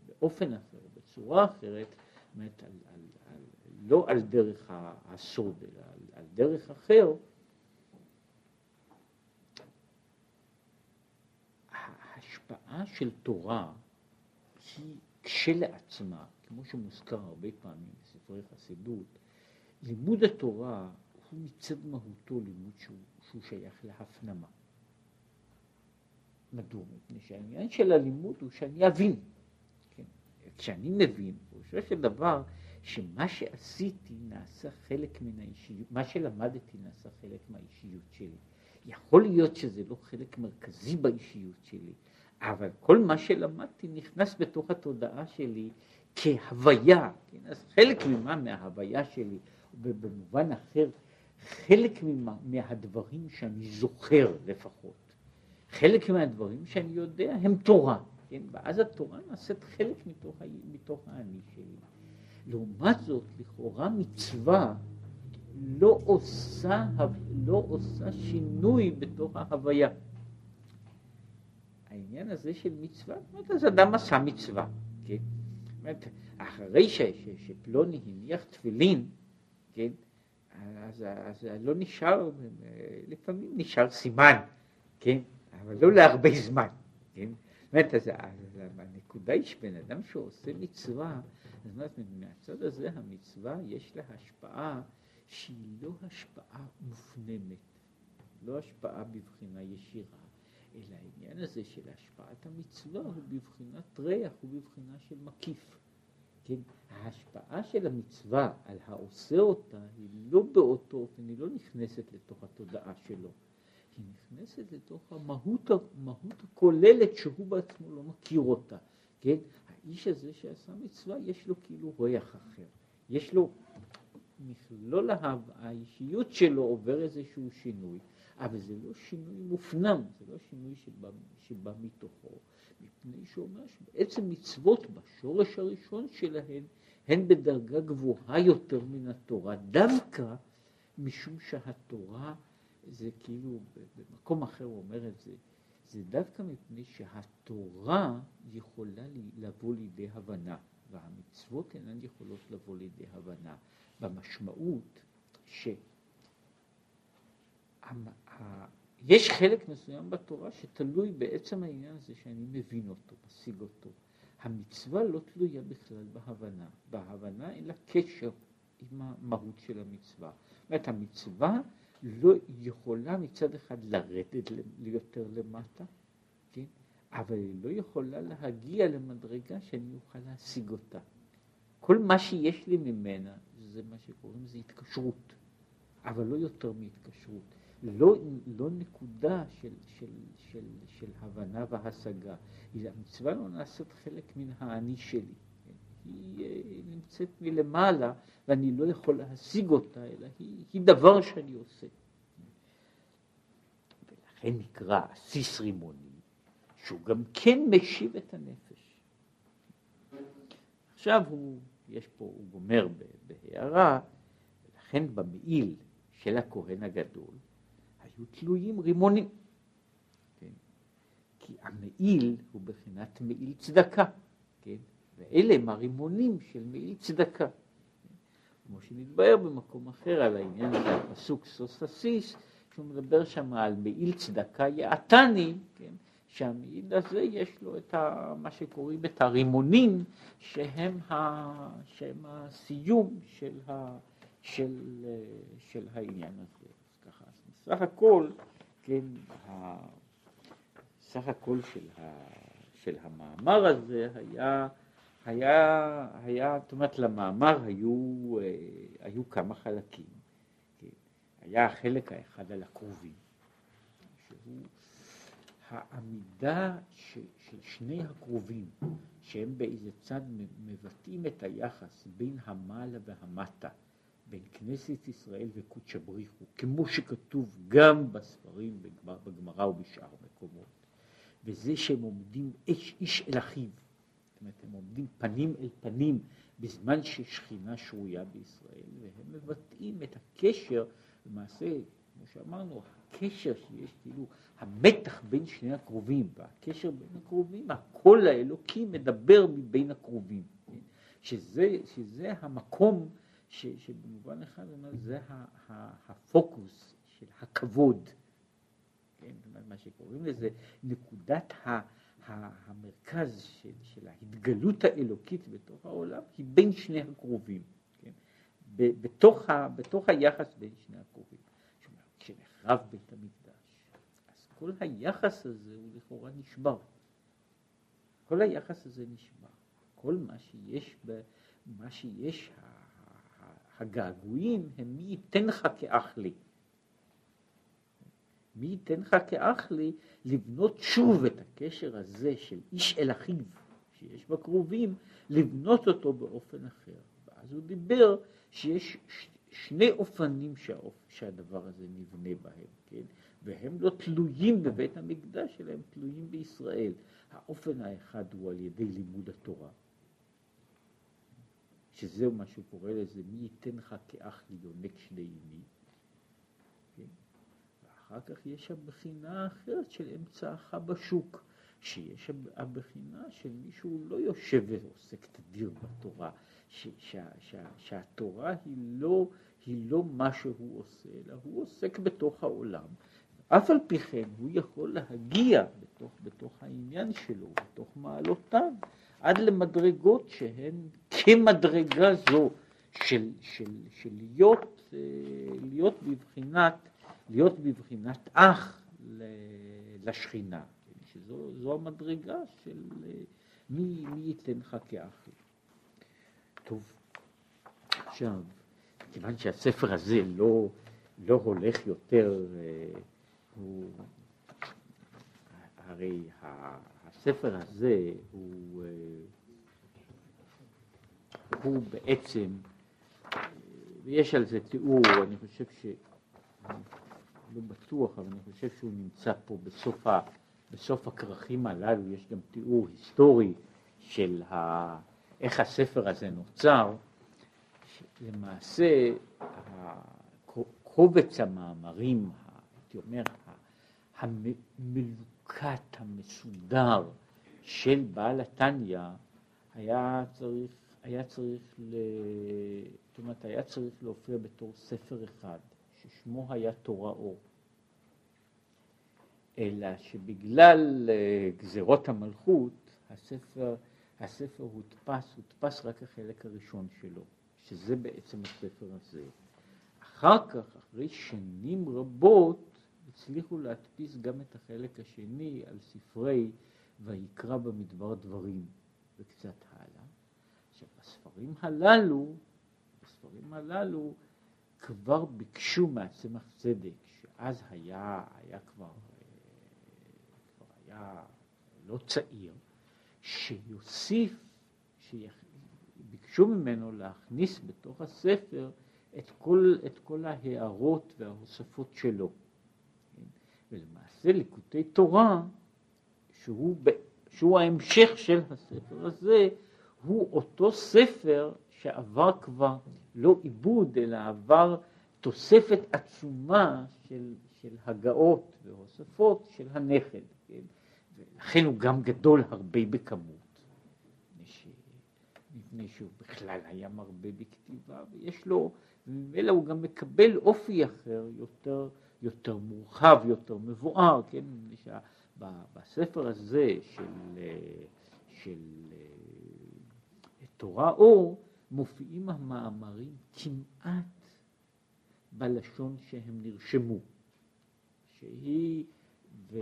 באופן אחר, בצורה אחרת, באמת, על, על, על, לא על דרך הסוד, אלא על, על דרך אחר, ההשפעה של תורה היא כשלעצמה, כמו שמוזכר הרבה פעמים בספרי חסידות, לימוד התורה הוא מצד מהותו לימוד שהוא, שהוא שייך להפנמה. מדוע? מפני שהעניין של הלימוד הוא שאני אבין. כן? כשאני מבין, פירושו של דבר, שמה שעשיתי נעשה חלק מן האישיות, מה שלמדתי נעשה חלק מהאישיות שלי. יכול להיות שזה לא חלק מרכזי באישיות שלי, אבל כל מה שלמדתי נכנס בתוך התודעה שלי כהוויה, כן? אז חלק ממה מההוויה שלי, ובמובן אחר, חלק ממה, מהדברים שאני זוכר לפחות, חלק מהדברים שאני יודע הם תורה, כן? ואז התורה נעשית חלק מתוך, מתוך האני שלי. לעומת זאת, לכאורה מצווה לא עושה, לא עושה שינוי בתוך ההוויה. העניין הזה של מצווה, זאת אומרת, אז אדם עשה מצווה, כן? זאת אומרת, אחרי ש, ש, שפלוני הניח תפילין, כן? אז, אז לא נשאר, לפעמים נשאר סימן, כן? אבל לא להרבה זמן, כן? אז, אז הנקודה היא שבן אדם שעושה מצווה, זאת אומרת, מהצד הזה המצווה יש לה השפעה שהיא לא השפעה מופנמת, לא השפעה בבחינה ישירה, אלא העניין הזה של השפעת המצווה הוא בבחינת ריח, הוא בבחינה של מקיף. כן? ההשפעה של המצווה על העושה אותה היא לא באותו אופן, היא לא נכנסת לתוך התודעה שלו, היא נכנסת לתוך המהות, המהות הכוללת שהוא בעצמו לא מכיר אותה. כן? האיש הזה שעשה מצווה יש לו כאילו ריח אחר, יש לו מכלול האישיות שלו עובר איזשהו שינוי. אבל זה לא שינוי מופנם, זה לא שינוי שבא, שבא מתוכו, מפני שאומר שבעצם מצוות בשורש הראשון שלהן הן בדרגה גבוהה יותר מן התורה, דווקא משום שהתורה זה כאילו, במקום אחר הוא אומר את זה, זה דווקא מפני שהתורה יכולה לבוא לידי הבנה, והמצוות אינן יכולות לבוא לידי הבנה, במשמעות ש... יש חלק מסוים בתורה שתלוי בעצם העניין הזה שאני מבין אותו, משיג אותו. המצווה לא תלויה בכלל בהבנה. בהבנה אין לה קשר עם המהות של המצווה. זאת אומרת, המצווה לא יכולה מצד אחד לרדת יותר למטה, כן? אבל היא לא יכולה להגיע למדרגה שאני אוכל להשיג אותה. כל מה שיש לי ממנה זה מה שקוראים לזה התקשרות, אבל לא יותר מהתקשרות. לא, לא נקודה של, של, של, של הבנה והשגה. המצווה לא נעשית חלק מן האני שלי. היא אה, נמצאת מלמעלה ואני לא יכול להשיג אותה, אלא היא, היא דבר שאני עושה. ולכן נקרא סיס רימוני, שהוא גם כן משיב את הנפש. עכשיו הוא, יש פה, הוא גומר בהערה, ולכן במעיל של הכהן הגדול, היו תלויים רימונים. כן? כי המעיל הוא בחינת מעיל צדקה, כן? ואלה הם הרימונים של מעיל צדקה. כמו שנתבהר במקום אחר על העניין הזה, הפסוק סוס הסיס, שהוא מדבר שם על מעיל צדקה יעתני, כן? שהמעיל הזה יש לו את ה, מה שקוראים את הרימונים שהם, ה, שהם הסיום של, ה, של, של העניין הזה. ככה, סך הכל, כן, ה, סך הכל של, ה, של המאמר הזה היה היה, היה, זאת אומרת, למאמר היו, אה, היו כמה חלקים. כן. היה החלק האחד על הקרובים, שהוא העמידה ש, של שני הקרובים, שהם באיזה צד מבטאים את היחס בין המעלה והמטה, בין כנסת ישראל וקודשא בריחו, כמו שכתוב גם בספרים, בגמרא ובשאר מקומות. וזה שהם עומדים איש, איש אל אחיו. אומרת, הם עומדים פנים אל פנים בזמן ששכינה שרויה בישראל, והם מבטאים את הקשר, למעשה, כמו שאמרנו, הקשר שיש, כאילו, המתח בין שני הקרובים, והקשר בין הקרובים, הקול האלוקי מדבר מבין הקרובים, כן? שזה, שזה המקום ש, שבמובן אחד זה הפוקוס של הכבוד, כן? מה שקוראים לזה נקודת ה... המרכז של, של ההתגלות האלוקית בתוך העולם היא בין שני הקרובים, כן? בתוך, ה, בתוך היחס בין שני הקרובים. כשנחרב בית המקדש, אז כל היחס הזה הוא לכאורה נשבר. כל היחס הזה נשבר. כל מה שיש, ב, מה שיש, הגעגועים הם מי ייתן לך כאח לי. מי ייתן לך כאח לי לבנות שוב את הקשר הזה של איש אל אחיו שיש בקרובים, לבנות אותו באופן אחר. ואז הוא דיבר שיש שני אופנים שהאופ... שהדבר הזה נבנה בהם, כן? והם לא תלויים בבית המקדש, אלא הם תלויים בישראל. האופן האחד הוא על ידי לימוד התורה, שזהו מה שהוא קורא לזה, מי ייתן לך כאח לי יונק שני ימי. אחר כך יש הבחינה האחרת של אמצעך בשוק, שיש הבחינה של מישהו לא יושב ועוסק תדיר בתורה, ש, שה, שה, שהתורה היא לא, היא לא מה שהוא עושה, אלא הוא עוסק בתוך העולם. אף על פי כן הוא יכול להגיע בתוך, בתוך העניין שלו, בתוך מעלותיו, עד למדרגות שהן כמדרגה זו של, של, של להיות, אה, להיות בבחינת להיות בבחינת אח לשכינה, שזו המדרגה של מי, מי ייתן לך כאח. טוב, עכשיו, כיוון שהספר הזה לא, לא הולך יותר, אה, הוא, הרי הספר הזה הוא, אה, הוא בעצם, ויש על זה תיאור, אני חושב ש... לא בטוח, אבל אני חושב שהוא נמצא פה בסוף, ה, בסוף הכרכים הללו, יש גם תיאור היסטורי של ה, איך הספר הזה נוצר. למעשה, קובץ המאמרים, הייתי אומר, המלוקט, המסודר של בעל התניא, היה צריך, היה צריך, ל... זאת אומרת, היה צריך להופיע בתור ספר אחד. ששמו היה תורה אור. אלא שבגלל אה, גזרות המלכות, הספר, הספר הודפס, הודפס רק החלק הראשון שלו, שזה בעצם הספר הזה. אחר כך, אחרי שנים רבות, הצליחו להדפיס גם את החלק השני על ספרי ויקרא במדבר דברים וקצת הלאה. עכשיו, בספרים הללו, בספרים הללו, כבר ביקשו מהצמח צדק, שאז היה, היה כבר, כבר היה לא צעיר, שיוסיף, שביקשו ממנו להכניס בתוך הספר את כל, את כל ההערות וההוספות שלו. ולמעשה ליקוטי תורה, שהוא, שהוא ההמשך של הספר הזה, הוא אותו ספר שעבר כבר לא עיבוד, אלא עבר תוספת עצומה של, של הגאות והוספות של הנכד, כן? ולכן הוא גם גדול הרבה בכמות. מפני שהוא בכלל היה מרבה בכתיבה, ויש לו, וממילא הוא גם מקבל אופי אחר, יותר, יותר מורחב, יותר מבואר, כן? בספר הזה של, של תורה אור, מופיעים המאמרים כמעט בלשון שהם נרשמו, שהיא, ו,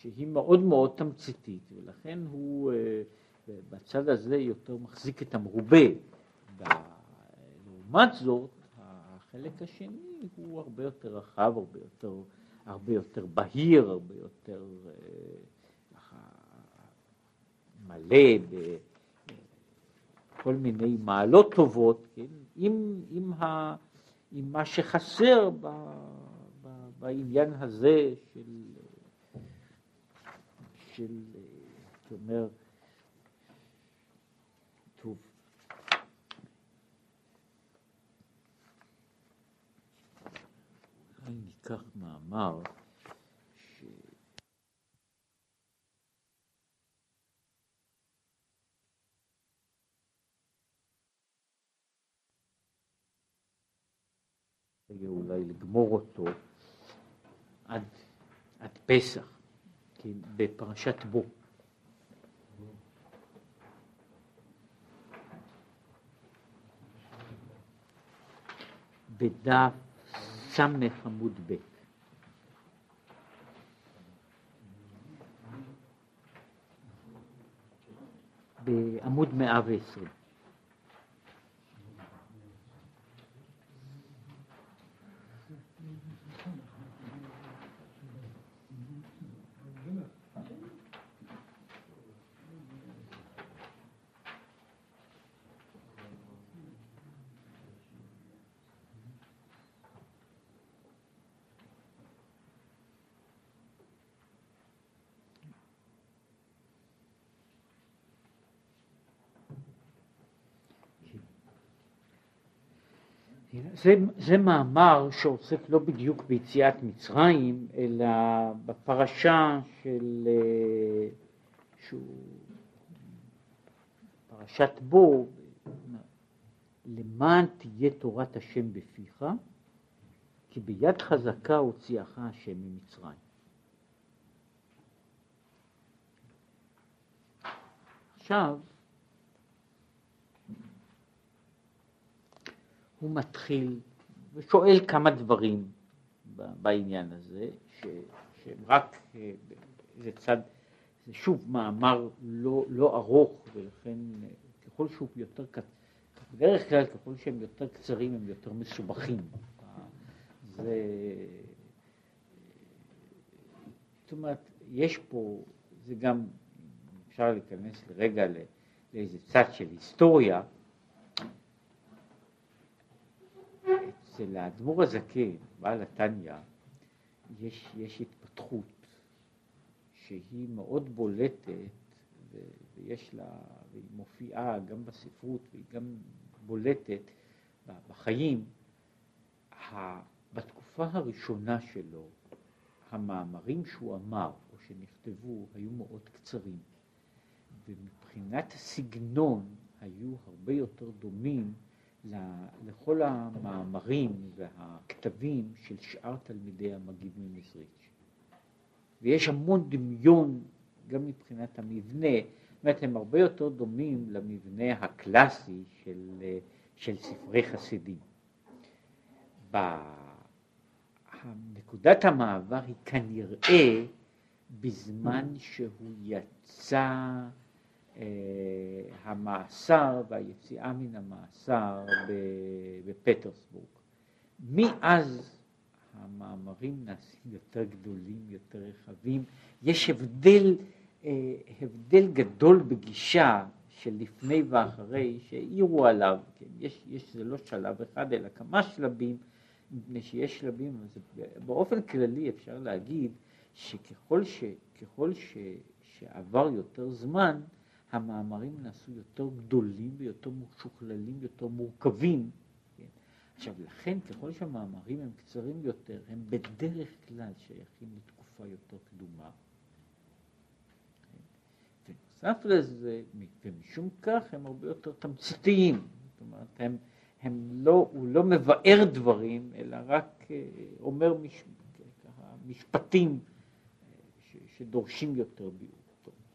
שהיא מאוד מאוד תמציתית, ולכן הוא אה, בצד הזה יותר מחזיק את המרובה. לעומת זאת, החלק השני הוא הרבה יותר רחב, הרבה יותר, הרבה יותר בהיר, הרבה יותר אה, מלא בכל מיני מעלות טובות, כן? עם, עם, ה, עם מה שחסר ב, ב, בעניין הזה של, של, זאת אומרת, טוב. ניקח מאמר אולי לגמור אותו עד, עד פסח, כן, בפרשת בו. בדף ס' עמוד ב'. בעמוד 120. זה, זה מאמר שעוסק לא בדיוק ביציאת מצרים, אלא בפרשה של, אה, שהוא, פרשת בו, למען תהיה תורת השם בפיך, כי ביד חזקה הוציאך השם ממצרים. עכשיו, הוא מתחיל ושואל כמה דברים בעניין הזה, ש, שהם רק, אה, זה צד, זה שוב מאמר לא, לא ארוך, ולכן אה, ככל שהוא יותר קצר, בדרך כלל ככל שהם יותר קצרים הם יותר מסובכים. זה, זאת אומרת, יש פה, זה גם, אפשר להיכנס לרגע לאיזה צד של היסטוריה, אצל האדמו"ר הזקן, בעל התניא, יש, יש התפתחות שהיא מאוד בולטת ויש לה, והיא מופיעה גם בספרות והיא גם בולטת בחיים. בתקופה הראשונה שלו, המאמרים שהוא אמר או שנכתבו היו מאוד קצרים, ומבחינת הסגנון היו הרבה יותר דומים לכל המאמרים והכתבים של שאר תלמידי המגיד ממזריץ'. ויש המון דמיון גם מבחינת המבנה, זאת אומרת הם הרבה יותר דומים למבנה הקלאסי של, של ספרי חסידים. נקודת המעבר היא כנראה בזמן שהוא יצא המאסר והיציאה מן המאסר בפטרסבורג. מאז המאמרים נעשים יותר גדולים, יותר רחבים. יש הבדל, אה, הבדל גדול בגישה של לפני ואחרי שהעירו עליו, כן, יש, יש, זה לא שלב אחד אלא כמה שלבים, מפני שיש שלבים, אז באופן כללי אפשר להגיד שככל ש, ש, שעבר יותר זמן, המאמרים נעשו יותר גדולים ויותר משוכללים, יותר מורכבים. כן? עכשיו, לכן ככל שהמאמרים הם קצרים יותר, הם בדרך כלל שייכים לתקופה יותר קדומה. כן? לזה, ומשום כך הם הרבה יותר תמציתיים, זאת אומרת, הם, הם לא, הוא לא מבאר דברים, אלא רק אה, אומר מש, משפטים ש, שדורשים יותר ביאור.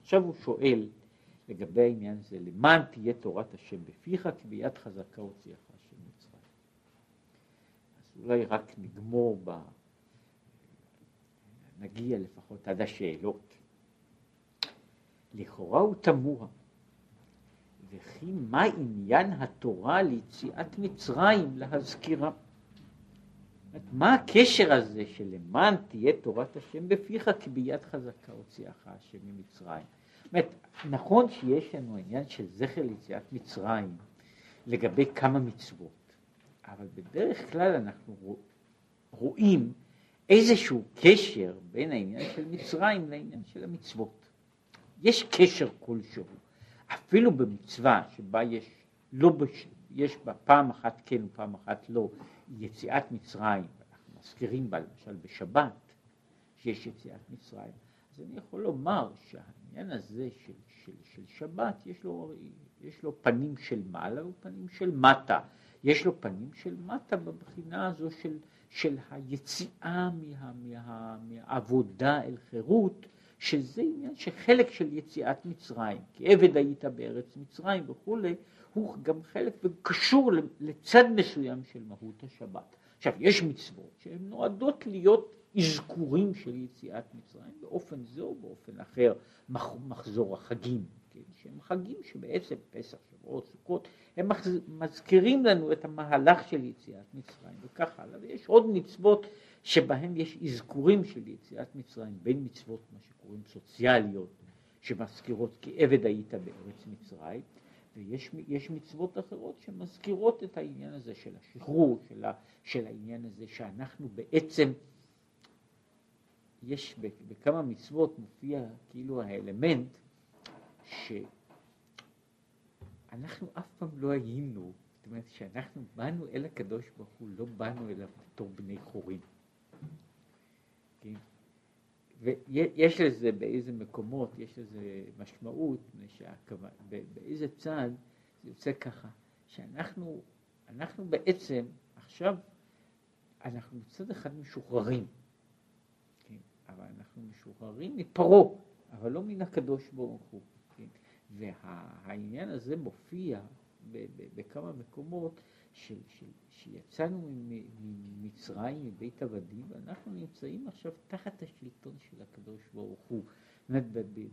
עכשיו הוא שואל לגבי העניין הזה, למען תהיה תורת השם בפיך, כי ביד חזקה הוציאך השם מצרים. אז אולי רק נגמור ב... נגיע לפחות עד השאלות. לכאורה הוא תמוה. וכי מה עניין התורה ליציאת מצרים להזכירה? מה הקשר הזה שלמען תהיה תורת השם בפיך כי ביד חזקה הוציאך השם ממצרים? אומרת, נכון שיש לנו עניין של זכר ליציאת מצרים לגבי כמה מצוות, אבל בדרך כלל אנחנו רואים איזשהו קשר בין העניין של מצרים לעניין של המצוות. יש קשר כלשהו, אפילו במצווה שבה יש, לא בש... יש בה פעם אחת כן ופעם אחת לא, יציאת מצרים, אנחנו מזכירים בה למשל בשבת, שיש יציאת מצרים, אז אני יכול לומר שהעניין הזה של, של, של שבת יש לו, יש לו פנים של מעלה ופנים של מטה, יש לו פנים של מטה בבחינה הזו של, של היציאה מה, מה, מהעבודה אל חירות, שזה עניין שחלק של יציאת מצרים, כי עבד היית בארץ מצרים וכולי, הוא גם חלק וקשור לצד מסוים של מהות השבת. עכשיו, יש מצוות שהן נועדות להיות אזכורים של יציאת מצרים באופן זה או באופן אחר, מחזור החגים, כן, שהם חגים שבעצם פסח, שבועות, סוכות, הם מזכירים לנו את המהלך של יציאת מצרים וכך הלאה, ויש עוד מצוות שבהן יש אזכורים של יציאת מצרים, בין מצוות מה שקוראים סוציאליות, שמזכירות כי עבד היית בארץ מצרים, ויש מצוות אחרות שמזכירות את העניין הזה של השחרור, של, ה, של העניין הזה שאנחנו בעצם, יש בכמה מצוות מופיע כאילו האלמנט שאנחנו אף פעם לא היינו, זאת אומרת שאנחנו באנו אל הקדוש ברוך הוא, לא באנו אליו בתור בני חורים. כן? ויש לזה באיזה מקומות, יש לזה משמעות, באיזה צד זה יוצא ככה, שאנחנו אנחנו בעצם עכשיו, אנחנו מצד אחד משוחררים? אבל אנחנו משוחררים מפרעה, אבל לא מן הקדוש ברוך הוא. כן? והעניין הזה מופיע בכמה מקומות של, של, שיצאנו ממצרים, מבית עבדים, ואנחנו נמצאים עכשיו תחת השלטון של הקדוש ברוך הוא. זאת אומרת,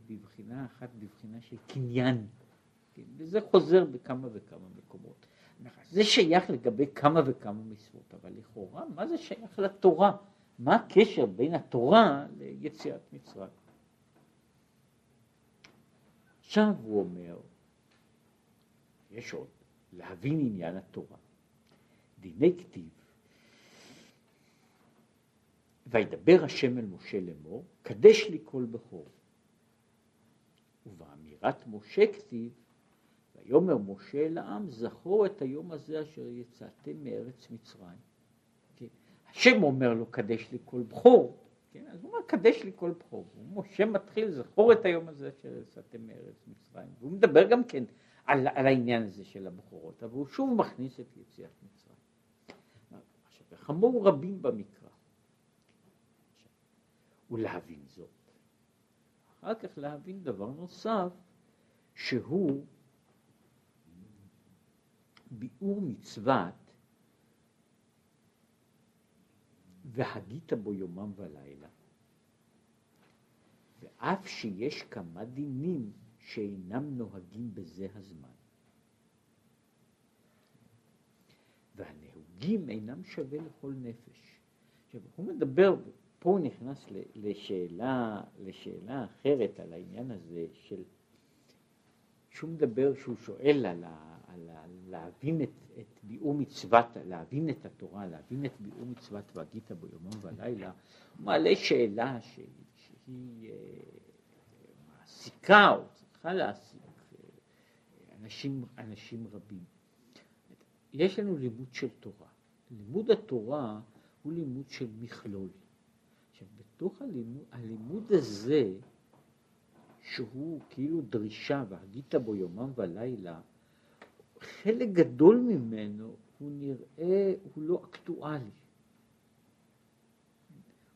בבחינה אחת, בבחינה של קניין. כן? וזה חוזר בכמה וכמה מקומות. זה שייך לגבי כמה וכמה מצוות, אבל לכאורה, מה זה שייך לתורה? מה הקשר בין התורה ליציאת מצרים? עכשיו הוא אומר, יש עוד, להבין עניין התורה. דיני כתיב, וידבר השם אל משה לאמור, קדש לי כל בכור. ובאמירת משה כתיב, ויאמר משה אל העם, זכור את היום הזה אשר יצאתם מארץ מצרים. השם אומר לו, קדש לי כל בכור. כן? אז הוא אומר, קדש לי כל בכור. ומשה מתחיל, זכור את היום הזה אשר יצאתם מארץ מצרים. והוא מדבר גם כן על, על העניין הזה של הבכורות, אבל הוא שוב מכניס את יציאת מצרים. חמור רבים במקרא. ולהבין זאת. אחר כך להבין דבר נוסף, שהוא ביאור מצוות והגית בו יומם ולילה. ואף שיש כמה דינים שאינם נוהגים בזה הזמן. והנהוגים אינם שווה לכל נפש. עכשיו, הוא מדבר, פה הוא נכנס לשאלה, לשאלה אחרת על העניין הזה של, שהוא מדבר, שהוא שואל על, ה, להבין את, את ביאור מצוות, להבין את התורה, להבין את ביאור מצוות והגית בו יומם ולילה, הוא מעלה שאלה שהיא, שהיא אה, מעסיקה או צריכה להעסיק אה, אנשים, אנשים רבים. יש לנו לימוד של תורה. לימוד התורה הוא לימוד של מכלול. עכשיו, בתוך הלימוד, הלימוד הזה שהוא כאילו דרישה, והגית בו יומם ולילה, חלק גדול ממנו הוא נראה, הוא לא אקטואלי.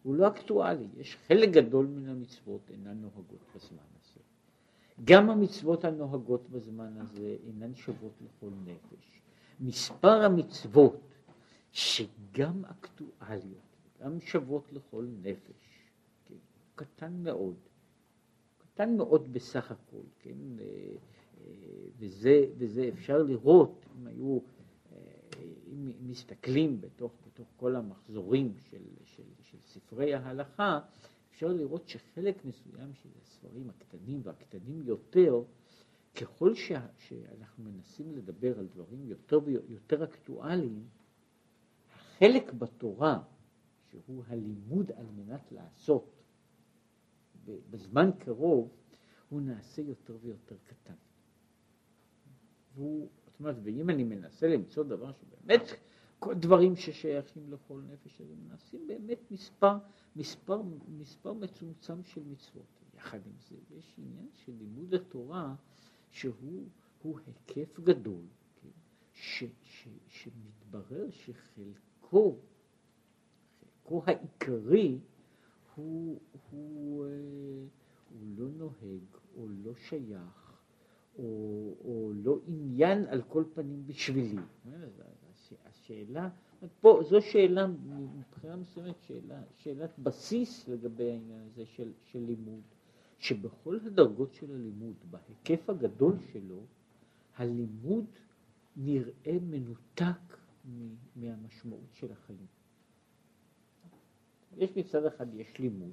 הוא לא אקטואלי, יש חלק גדול מן המצוות אינן נוהגות בזמן הזה. גם המצוות הנוהגות בזמן הזה אינן שוות לכל נפש. מספר המצוות שגם אקטואליות, גם שוות לכל נפש, כן, קטן מאוד, קטן מאוד בסך הכל, כן, אה, וזה, וזה אפשר לראות, אם היו, אה, אם מסתכלים בתוך, בתוך כל המחזורים של, של, של ספרי ההלכה, אפשר לראות שחלק מסוים של הספרים הקטנים והקטנים יותר, ככל שה, שאנחנו מנסים לדבר על דברים יותר ויותר אקטואליים, החלק בתורה, שהוא הלימוד על מנת לעשות בזמן קרוב, הוא נעשה יותר ויותר קטן. והוא, זאת אומרת, ואם אני מנסה למצוא דבר שבאמת כל דברים ששייכים לכל נפש, אז הם נעשים באמת מספר, מספר, מספר מצומצם של מצוות. יחד עם זה, יש עניין של לימוד התורה שהוא היקף גדול, כן? ש, ש, שמתברר שחלקו, חלקו העיקרי הוא, הוא, אה, הוא לא נוהג או לא שייך או, או לא עניין על כל פנים בשבילי. השאלה, פה זו שאלה מבחינה מסוימת, שאלה, שאלת בסיס לגבי העניין הזה של, של לימוד, שבכל הדרגות של הלימוד, בהיקף הגדול שלו, הלימוד נראה מנותק מהמשמעות של החיים. יש מצד אחד, יש לימוד,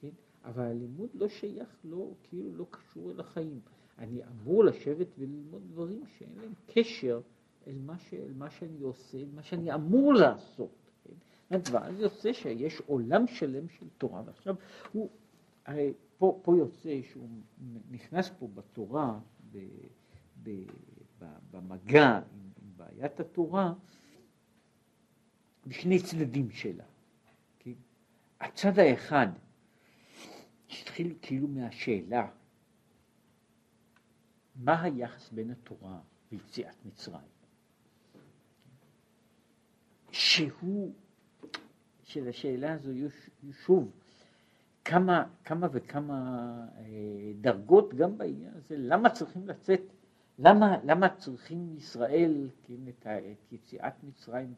כן? אבל הלימוד לא שייך, לא, כאילו לא קשור אל החיים. אני אמור לשבת וללמוד דברים שאין להם קשר אל מה, ש, אל מה שאני עושה, אל מה שאני אמור לעשות. כן? ואז יוצא שיש עולם שלם של תורה, ועכשיו הוא, הרי פה, פה יוצא שהוא נכנס פה בתורה, ב, ב, ב, במגע עם, עם בעיית התורה, בשני צדדים שלה. כן? הצד האחד, שהתחיל כאילו מהשאלה, מה היחס בין התורה ויציאת מצרים? שהוא, שלשאלה הזו שוב כמה, כמה וכמה אה, דרגות גם בעניין הזה, למה צריכים לצאת, למה, למה צריכים ישראל, כן, את, את יציאת מצרים,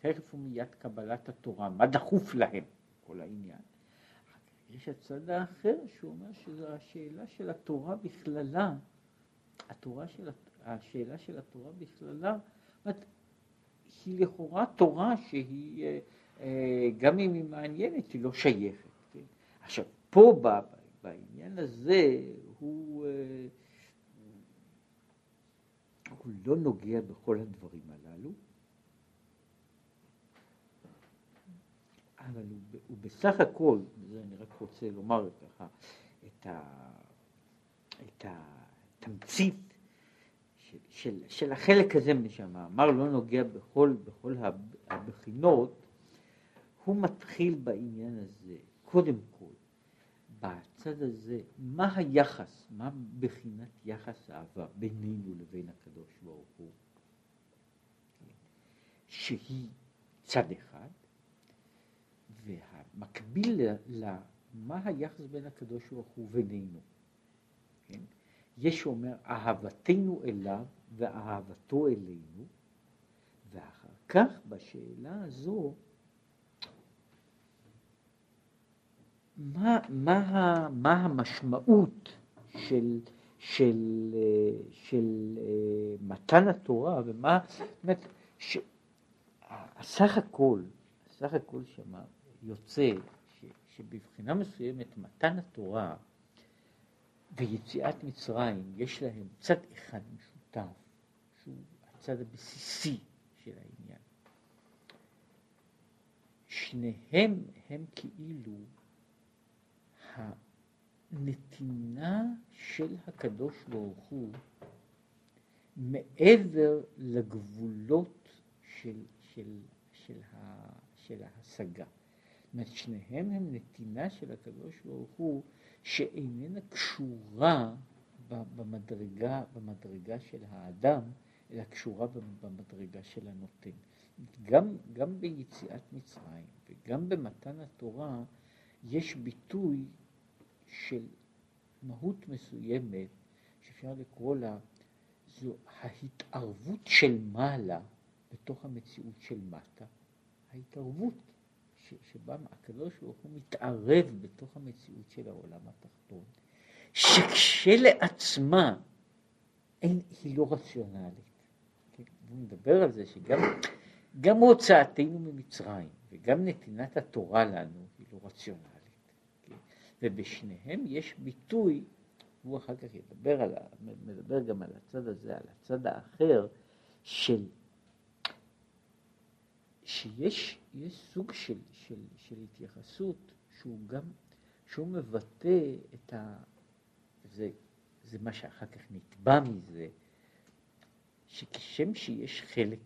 תכף ומיד קבלת התורה, מה דחוף להם, כל העניין. יש הצד האחר שהוא אומר שזו השאלה של התורה בכללה, התורה של, השאלה של התורה בכללה, היא לכאורה תורה שהיא, אה, אה, גם אם היא מעניינת, היא לא שייכת. כן? עכשיו, פה בעניין הזה הוא, אה, הוא לא נוגע בכל הדברים הללו, אבל הוא, הוא בסך הכל, זה אני רק רוצה לומר ככה, את, ה, את התמצית של, של, של החלק הזה שהמאמר לא נוגע בכל, בכל הבחינות, הוא מתחיל בעניין הזה, קודם כל, בצד הזה, מה היחס, מה בחינת יחס האהבה בינינו לבין הקדוש ברוך הוא, שהיא צד אחד, והמקביל למה היחס בין הקדוש ברוך הוא ובינינו. יש שאומר אהבתנו אליו ואהבתו אלינו, ואחר כך בשאלה הזו, מה, מה, מה המשמעות של, של, של אה, מתן התורה ומה, זאת אומרת, ש, הכל, הסך הכל שמה יוצא ש, שבבחינה מסוימת מתן התורה ויציאת מצרים יש להם צד אחד משותף, שהוא הצד הבסיסי של העניין. שניהם הם כאילו הנתינה של הקדוש ברוך הוא מעבר לגבולות של, של, של, ה, של ההשגה. אומרת, שניהם הם נתינה של הקדוש ברוך הוא שאיננה קשורה במדרגה, במדרגה של האדם, אלא קשורה במדרגה של הנותן. גם, גם ביציאת מצרים וגם במתן התורה יש ביטוי של מהות מסוימת שאפשר לקרוא לה זו ההתערבות של מעלה בתוך המציאות של מטה, ההתערבות שבה הקדוש ברוך הוא מתערב בתוך המציאות של העולם התחתון, שכשלעצמה אין, היא לא רציונלית. כן? הוא מדבר על זה שגם גם הוצאתנו ממצרים וגם נתינת התורה לנו היא לא רציונלית. כן? ובשניהם יש ביטוי, הוא אחר כך ידבר על, מדבר גם על הצד הזה, על הצד האחר, של, שיש סוג של, של, של התייחסות שהוא גם, שהוא מבטא את ה... זה, זה מה שאחר כך נתבע מזה, שכשם שיש חלק,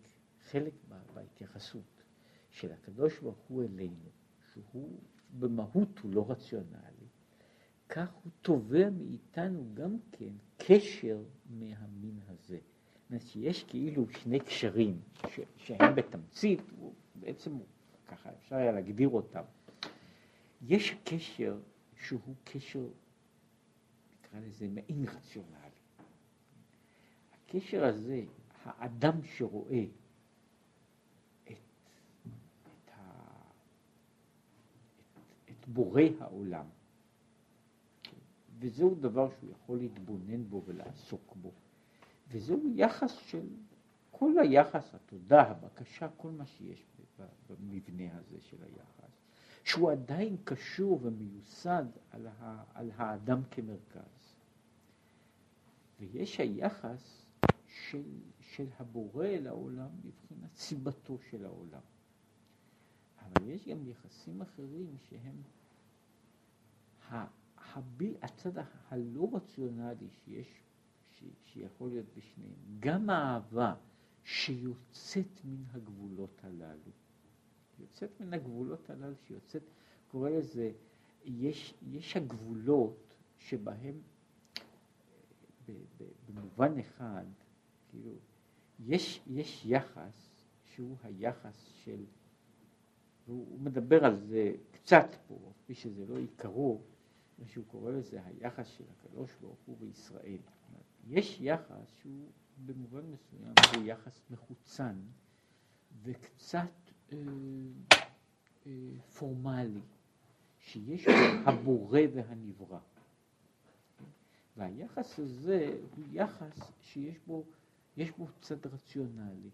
חלק בהתייחסות של הקדוש ברוך הוא אלינו, שהוא במהות הוא לא רציונלי, כך הוא תובע מאיתנו גם כן קשר מהמין הזה. אומרת שיש כאילו שני קשרים ש, שהם בתמצית, בעצם ככה אפשר היה להגדיר אותם. יש קשר שהוא קשר, נקרא לזה מעין רציונלי. הקשר הזה, האדם שרואה בורא העולם. וזהו דבר שהוא יכול להתבונן בו ולעסוק בו. וזהו יחס של, כל היחס, התודה, הבקשה, כל מה שיש במבנה הזה של היחס, שהוא עדיין קשור ומיוסד על, ה, על האדם כמרכז. ויש היחס של, של הבורא אל העולם מבחינת סיבתו של העולם. אבל יש גם יחסים אחרים שהם הביל, הצד הלא רציונלי שיש, שיכול להיות בשניהם, גם האהבה שיוצאת מן הגבולות הללו, יוצאת מן הגבולות הללו, שיוצאת, קורא לזה, יש, יש הגבולות שבהם במובן אחד, כאילו, יש, יש יחס שהוא היחס של, והוא מדבר על זה קצת פה, כפי שזה לא עיקרו, מה שהוא קורא לזה היחס של הקדוש ברוך הוא בישראל. יש יחס שהוא במובן מסוים הוא יחס מחוצן וקצת אה, אה, פורמלי, שיש בו [coughs] הבורא והנברא. והיחס הזה הוא יחס שיש בו, יש בו צד רציונלי.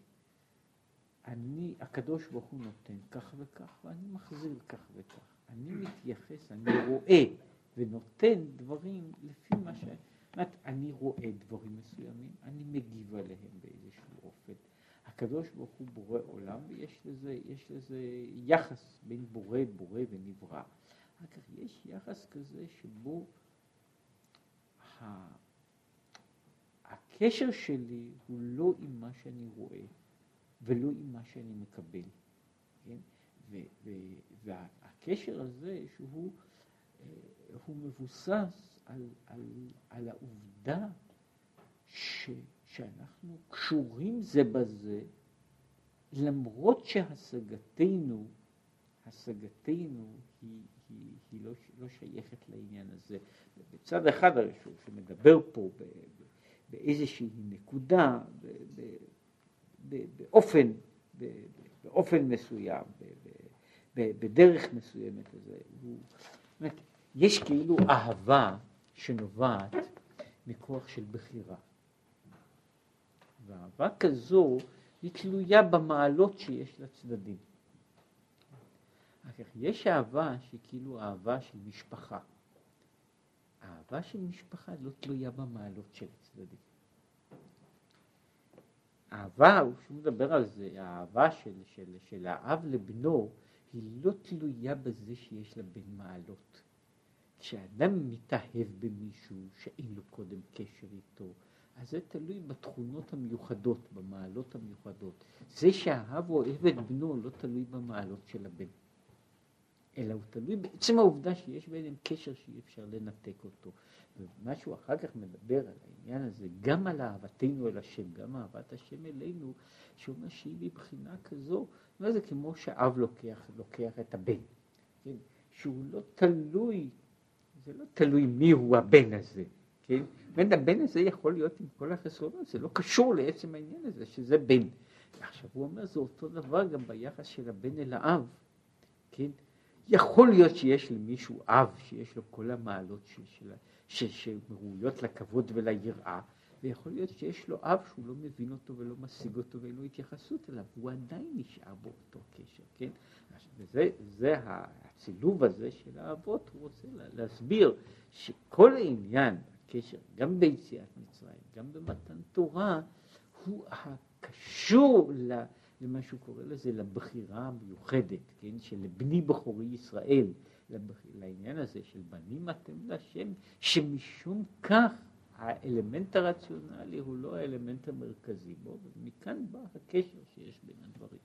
אני, הקדוש ברוך הוא נותן כך וכך ואני מחזיר כך וכך. אני מתייחס, אני רואה ונותן דברים לפי מה ש... זאת אני רואה דברים מסוימים, אני מגיב עליהם באיזשהו אופן. הקדוש ברוך הוא בורא עולם, ויש לזה, יש לזה יחס בין בורא, בורא ונברא. אחר יש יחס כזה שבו ה... הקשר שלי הוא לא עם מה שאני רואה ולא עם מה שאני מקבל. כן? והקשר הזה שהוא הוא מבוסס על, על, על העובדה ש, שאנחנו קשורים זה בזה, למרות שהשגתנו, השגתנו היא, היא, היא לא, לא שייכת לעניין הזה. בצד אחד שהוא שמדבר פה ב, ב, באיזושהי נקודה, ב, ב, ב, באופן, ב, באופן מסוים, ב, ב, ב, בדרך מסוימת, הזה, הוא, אומרת, יש כאילו אהבה שנובעת מכוח של בחירה. ואהבה כזו היא תלויה במעלות שיש לצדדים. יש אהבה שהיא כאילו אהבה של משפחה. אהבה של משפחה לא תלויה במעלות של הצדדים. אהבה, כשהוא מדבר על זה, האהבה של, של, של האב לבנו, היא לא תלויה בזה שיש לבן מעלות. כשאדם מתאהב במישהו שאין לו קודם קשר איתו, אז זה תלוי בתכונות המיוחדות, במעלות המיוחדות. זה שהאב אוהב את בנו לא תלוי במעלות של הבן, אלא הוא תלוי בעצם העובדה שיש ביניהם קשר שאי אפשר לנתק אותו. ומה שהוא אחר כך מדבר על העניין הזה, גם על אהבתנו אל השם, גם אהבת השם אלינו, שהוא אומר שהיא מבחינה כזו, זה כמו שאב לוקח, לוקח את הבן, כן? שהוא לא תלוי, זה לא תלוי מי הוא הבן הזה, כן? בין הבן הזה יכול להיות עם כל החסרונות, זה לא קשור לעצם העניין הזה, שזה בן. עכשיו הוא אומר, זה אותו דבר גם ביחס של הבן אל האב, כן? יכול להיות שיש למישהו אב שיש לו כל המעלות שראויות לכבוד וליראה, ויכול להיות שיש לו אב שהוא לא מבין אותו ולא משיג אותו ואין לו התייחסות אליו, הוא עדיין נשאר באותו קשר, כן? וזה זה הצילוב הזה של האבות, הוא רוצה להסביר שכל העניין, הקשר, גם ביציאת מצרים, גם במתן תורה, הוא הקשור. למה שהוא קורא לזה, לבחירה המיוחדת, כן, של בני בכורי ישראל. לעניין הזה של בנים אתם להשם, שמשום כך האלמנט הרציונלי הוא לא האלמנט המרכזי בו, ומכאן בא הקשר שיש בין הדברים.